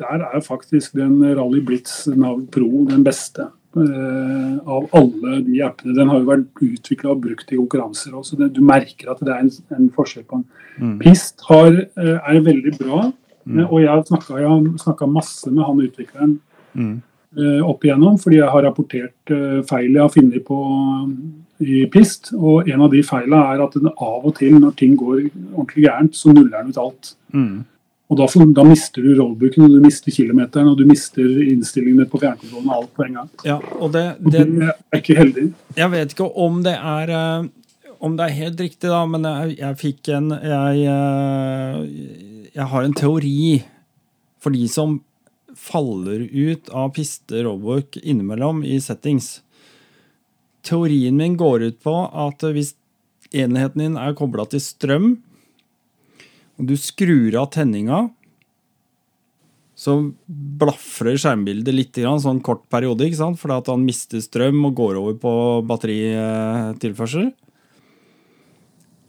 Der er faktisk den Rally Blitz Nav Pro den beste av alle de appene. Den har jo vært utvikla og brukt i konkurranser også. Det, du merker at det er en, en forskjell på den. Mm. Pist har, eh, er veldig bra, Mm. eh, og jeg har snakka masse med han utvikleren Mm. eh, opp igjennom, fordi jeg har rapportert eh, feil jeg har funnet på eh, i Pist. Og en av de feila er at den av og til, når ting går ordentlig gærent, så nuller den ut alt. Mm. Og da, da mister du rollbooken, og du mister kilometeren, og du mister innstillingene på fjernkontrollen og alt på en gang. ja og det, Og det, det er ikke heldig. Jeg vet ikke om det er eh, om det er helt riktig, da, men jeg, jeg fikk en jeg, eh, jeg har en teori for de som faller ut av piste rollbook innimellom i settings. Teorien min går ut på at hvis enheten din er kobla til strøm, og du skrur av tenninga, så blafrer skjermbildet litt, sånn kort periode, ikke sant? fordi at han mister strøm og går over på batteritilførsel.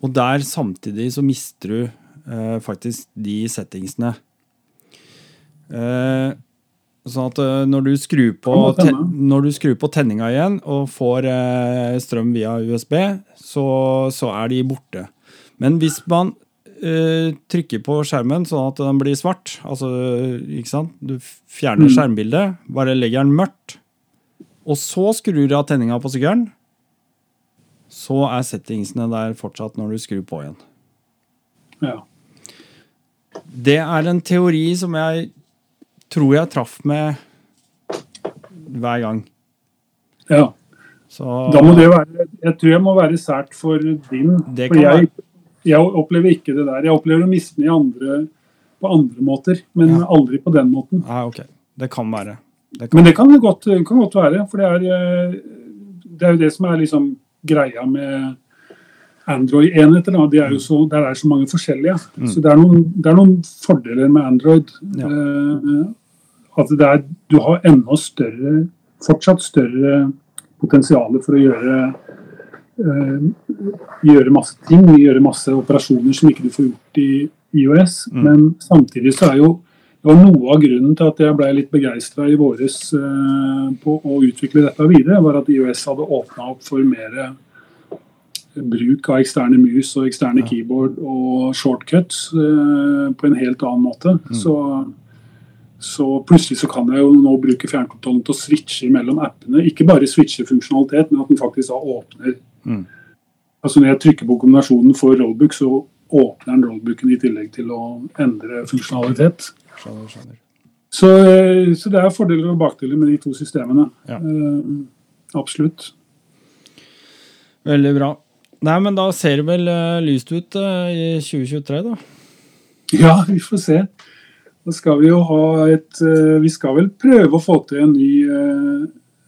Og der samtidig så mister du eh, faktisk de settingsene. Eh, sånn at eh, når du skrur på, når du skrur på tenninga igjen og får eh, strøm via USB, så, så, er de borte. Men hvis man uh, trykker på skjermen sånn at den blir svart. Altså, ikke sant? Du fjerner mm. skjermbildet, bare legger den mørkt. Og så skrur du av tenninga på sykkelen. Så er settingsene der fortsatt når du skrur på igjen. Ja. Det er en teori som jeg tror jeg traff med hver gang. Ja. Så, da må det være Jeg tror jeg må være sært for din. Det kan jeg, jeg opplever ikke det der. Jeg opplever å misnøye andre, på andre måter, men ja. aldri på den måten. Ja, ok. Det kan være. Det kan. Men det kan godt, kan godt, være. For det er, eh, det er jo det som er liksom greia med Android-enheter. De er jo så, Der er så mange forskjellige. Mm. Så det er, noen, det er, noen, fordeler med Android. Ja. Eh, at det er, du har enda større, fortsatt større potensial for å gjøre gjøre masse ting, gjøre masse operasjoner som ikke du får gjort i IOS. Mm. Men samtidig så er jo det var noe av grunnen til at jeg ble litt begeistra i våres uh, på å utvikle dette videre, var at IOS hadde åpna opp for mer bruk av eksterne mus og eksterne keyboard og shortcuts på en helt annen måte. Mm. Så, så, plutselig så kan jeg jo nå bruke fjernkontrollen til å switche mellom appene. Ikke bare switche funksjonalitet, men at den faktisk da åpner Mm. Altså Når jeg trykker på kombinasjonen for rollbook, så åpner den rollbooken i tillegg til å endre funksjonalitet. Skjønner, skjønner. Så, eh, så, det er fordeler og bakdeler med de to systemene. Ja. Eh, absolutt. Veldig bra. Nei, men da ser det vel uh, lyst ut uh, i 2023, da? Ja, vi får se. Da skal vi jo ha et Vi skal vel prøve å få til en ny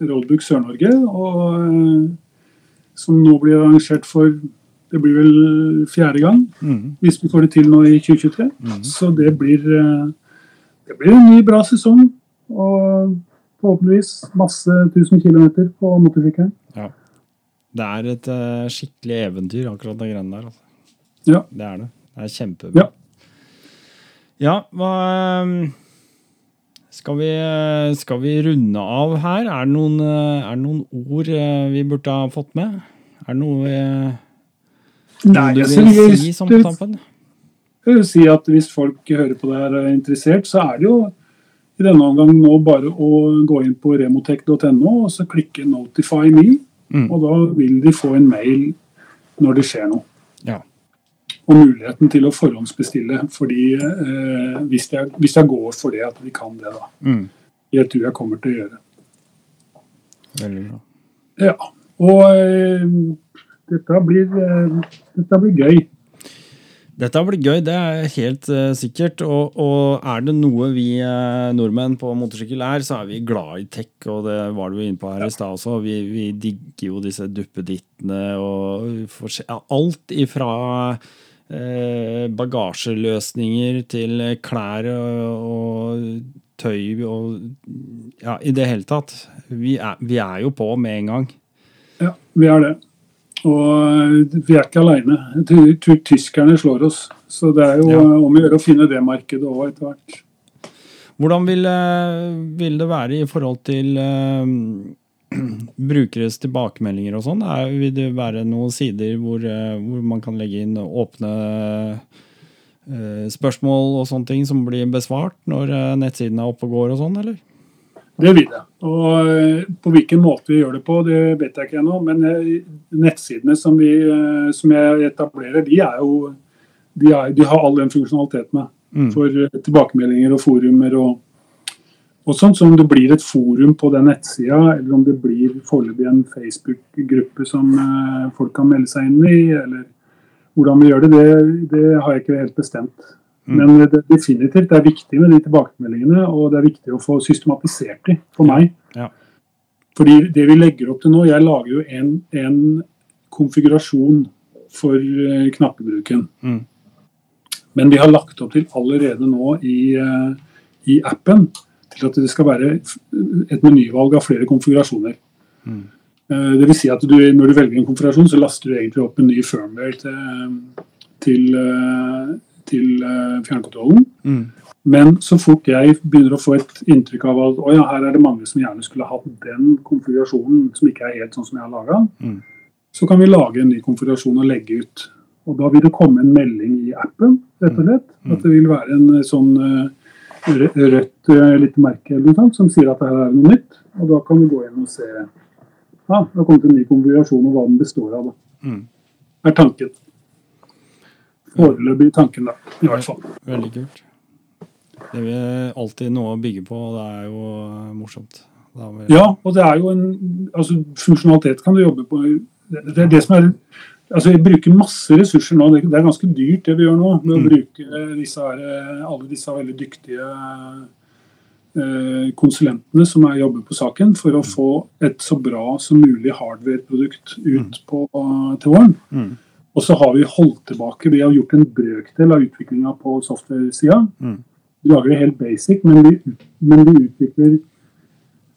Roadbook Sør-Norge. Og som nå blir arrangert for det blir vel fjerde gang, mm. hvis vi får det til nå i 2023. Mm. Så det blir, eh, det blir en ny, bra sesong. Og forhåpentligvis masse tusen kilometer på motorsykkelen. Ja. Det er et skikkelig eventyr, akkurat den greiene der. Altså. Ja. Det er det. Det er kjempebra. Ja, ja hva um skal vi, skal vi, runde av her? Er det, noen, er det, noen, ord eh, vi burde ha fått med? Er det noe, noe Nei, du vil si som tampen? Jeg vil si at Hvis folk hører på det her og er interessert, så er det jo i denne omgang nå bare å gå inn på remotech.no og så klikke 'notify me'. Mm. Og da vil de få en mail når det skjer noe. Ja og muligheten til å forhåndsbestille fordi, eh, hvis, jeg, hvis, jeg, går for det, at vi kan det. da. Mm. Jeg tror jeg kommer til å gjøre. Veldig bra. Ja. Og eh, dette, blir, eh, dette blir gøy. Dette blir gøy, det er helt uh, sikkert. Og, og, er det noe vi uh, nordmenn på motorsykkel er, så er vi glad i tech, og det var du inne på her i stad også. Vi, vi, digger jo disse duppedittene og alt ifra Eh, bagasjeløsninger til klær og, tøy og Ja, i det hele tatt. Vi er, vi er, jo på med en gang. Ja, vi er det. Og eh, vi er ikke aleine. Jeg tror tyskerne slår oss. Så det er jo ja. om å gjøre å finne det markedet òg etter hvert. Hvordan vil, eh, vil, det være i forhold til brukeres tilbakemeldinger og sånn? Vil det være noen sider hvor, eh, hvor, man kan legge inn åpne uh, spørsmål og sånne ting som blir besvart når uh, nettsiden er oppe og går og sånn, eller? Det vil jeg. Og på hvilken måte vi gjør det på, det vet jeg ikke ennå. Men nettsidene som, vi, som jeg etablerer, de er jo de, er, de har all den funksjonaliteten mm. for tilbakemeldinger og forumer og og sånn, så Om det blir et forum på den nettsida, eller om det blir foreløpig en Facebook-gruppe som uh, folk kan melde seg inn i, eller hvordan vi gjør det, det, det har jeg ikke helt bestemt. Men det, definitivt det er viktig med de tilbakemeldingene, og det er viktig å få systematisert de for meg. Ja. Fordi det vi legger opp til nå, jeg lager jo en, en konfigurasjon for eh, knappebruken. Mm. Men vi har lagt opp til allerede nå i, eh, i appen til at det skal være et menyvalg av flere konfigurasjoner. Mm. Eh, Det vil si at du, når du velger en konfigurasjon, så laster du egentlig opp en ny firmware til, til, eh, til eh, fjernkontrollen. Mm. Men så fort jeg begynner å få et inntrykk av at å ja, her er det mange som gjerne skulle hatt den konfigurasjonen som ikke er helt sånn som jeg har laga, Mm. så kan vi lage en ny konfigurasjon og legge ut. Og da vil det komme en melding i appen, rett og slett. Mm. At det vil være en sånn rødt lite merke eller noe sånt, som sier at det her er noe nytt. Og da kan du gå inn og se ja, det har kommet en ny konfigurasjon og hva den består av. Det Mm. er tanken. Foreløpig tanken, da. I hvert fall. Veldig kult. Det er alltid noe å bygge på, og det er jo morsomt. Vi- Ja, og det er jo en altså Funksjonalitet kan du jobbe på. Det er det som er Altså, Vi bruker masse ressurser nå. Det er ganske dyrt det vi gjør nå. Med å Mm. bruke disse eh, alle disse veldig dyktige eh, konsulentene som er jobber på saken, for å få et så bra som mulig hardware-produkt ut på, til våren. Mm. Og så har vi holdt tilbake. Vi har gjort en brøkdel av utviklinga på software-sida. Mm. Vi lager det helt basic, men vi, men vi utvikler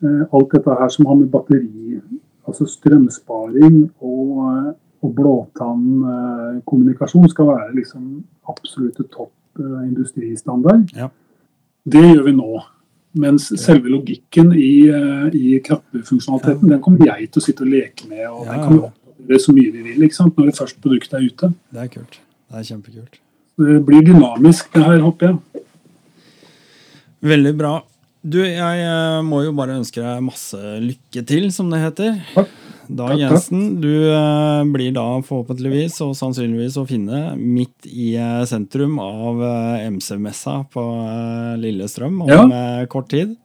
eh, alt dette her som har med batteri, altså strømsparing og, eh, og blåtannkommunikasjon skal være liksom absolutte topp eh, industristandard. Ja. Det gjør vi nå. Mens selve logikken i, eh, i knappefunksjonaliteten, den kommer jeg til å sitte og leke med. og Ja, den kan vi oppdatere så mye vi vil ikke sant? når det første produktet er ute. Det er kult. Det er kjempekult. Det blir dynamisk, det her, håper jeg. Veldig bra. Du, jeg eh, må jo bare ønske deg masse lykke til, som det heter. Takk. Dag. Jensen, du eh, blir da forhåpentligvis og sannsynligvis å finne midt i eh, sentrum av eh, MC-messa på Lillestrøm om Ja. kort tid.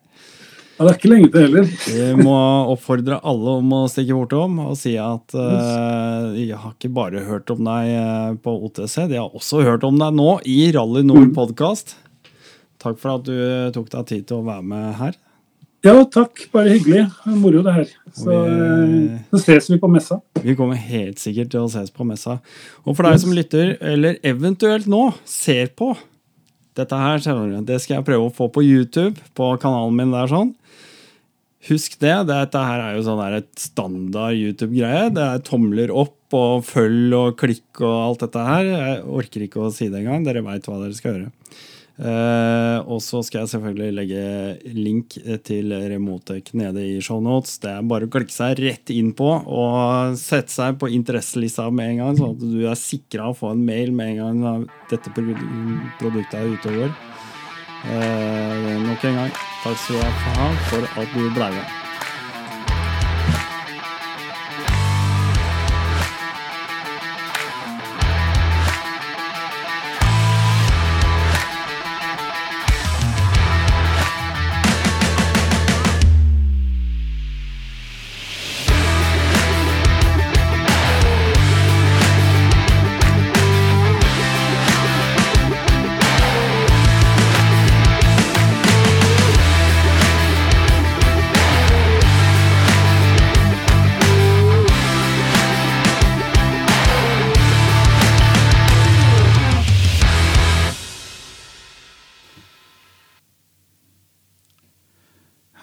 Ja, det er ikke lenge til heller. Vi må oppfordre alle om å stikke bortom og si at eh, jeg har ikke bare hørt om deg på OTC, de har også hørt om deg nå i Rally Nord podkast. Takk for at du tok deg tid til å være med her. Ja, takk. Bare hyggelig. Moro, det her. Så, Vi- eh, så ses vi på messa. Vi kommer helt sikkert til å ses på messa. Og for deg som lytter, eller eventuelt nå ser på dette her, det skal jeg prøve å få på YouTube, på kanalen min der sånn. Husk det, dette her er jo sånn der et standard YouTube-greie. Det er tomler opp og følg og klikk og alt dette her. Jeg orker ikke å si det engang. Dere veit hva dere skal gjøre. Eh, og så skal jeg selvfølgelig legge link til Remotek nede i shownotes. Det er bare å klikke seg rett inn på og sette seg på interesselista med en gang, sånn at du er sikra å få en mail med en gang dette produktet er ute og går. Eh, nok en gang, takk skal du ha for at du ble med.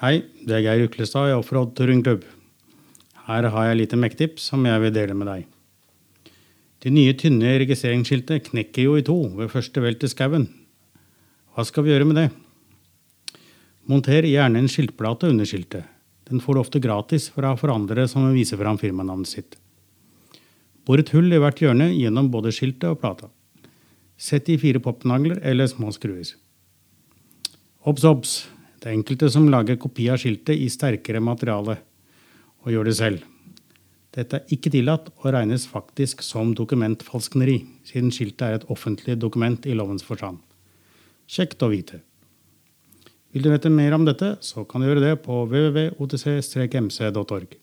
Hei, det er Geir Uklestad i Offroad Touringklubb. Her har jeg lite mektips som jeg vil dele med deg. De nye tynne registreringsskiltet knekker jo i to ved første velt i skauen. Hva skal vi gjøre med det? Monter gjerne en skiltplate under skiltet. Den får du ofte gratis fra forhandlere som vil vise fram firmanavnet sitt. Bor et hull i hvert hjørne gjennom både skiltet og plata. Sett i fire popnagler eller små skruer. Obs, obs! Det er enkelte som lager kopi av skiltet i sterkere materiale, og gjør det selv. Dette er ikke tillatt og regnes faktisk som dokumentfalskneri, siden skiltet er et offentlig dokument i lovens forstand. Kjekt å vite. Vil du vite mer om dette, så kan du gjøre det på www.otc-mc.org.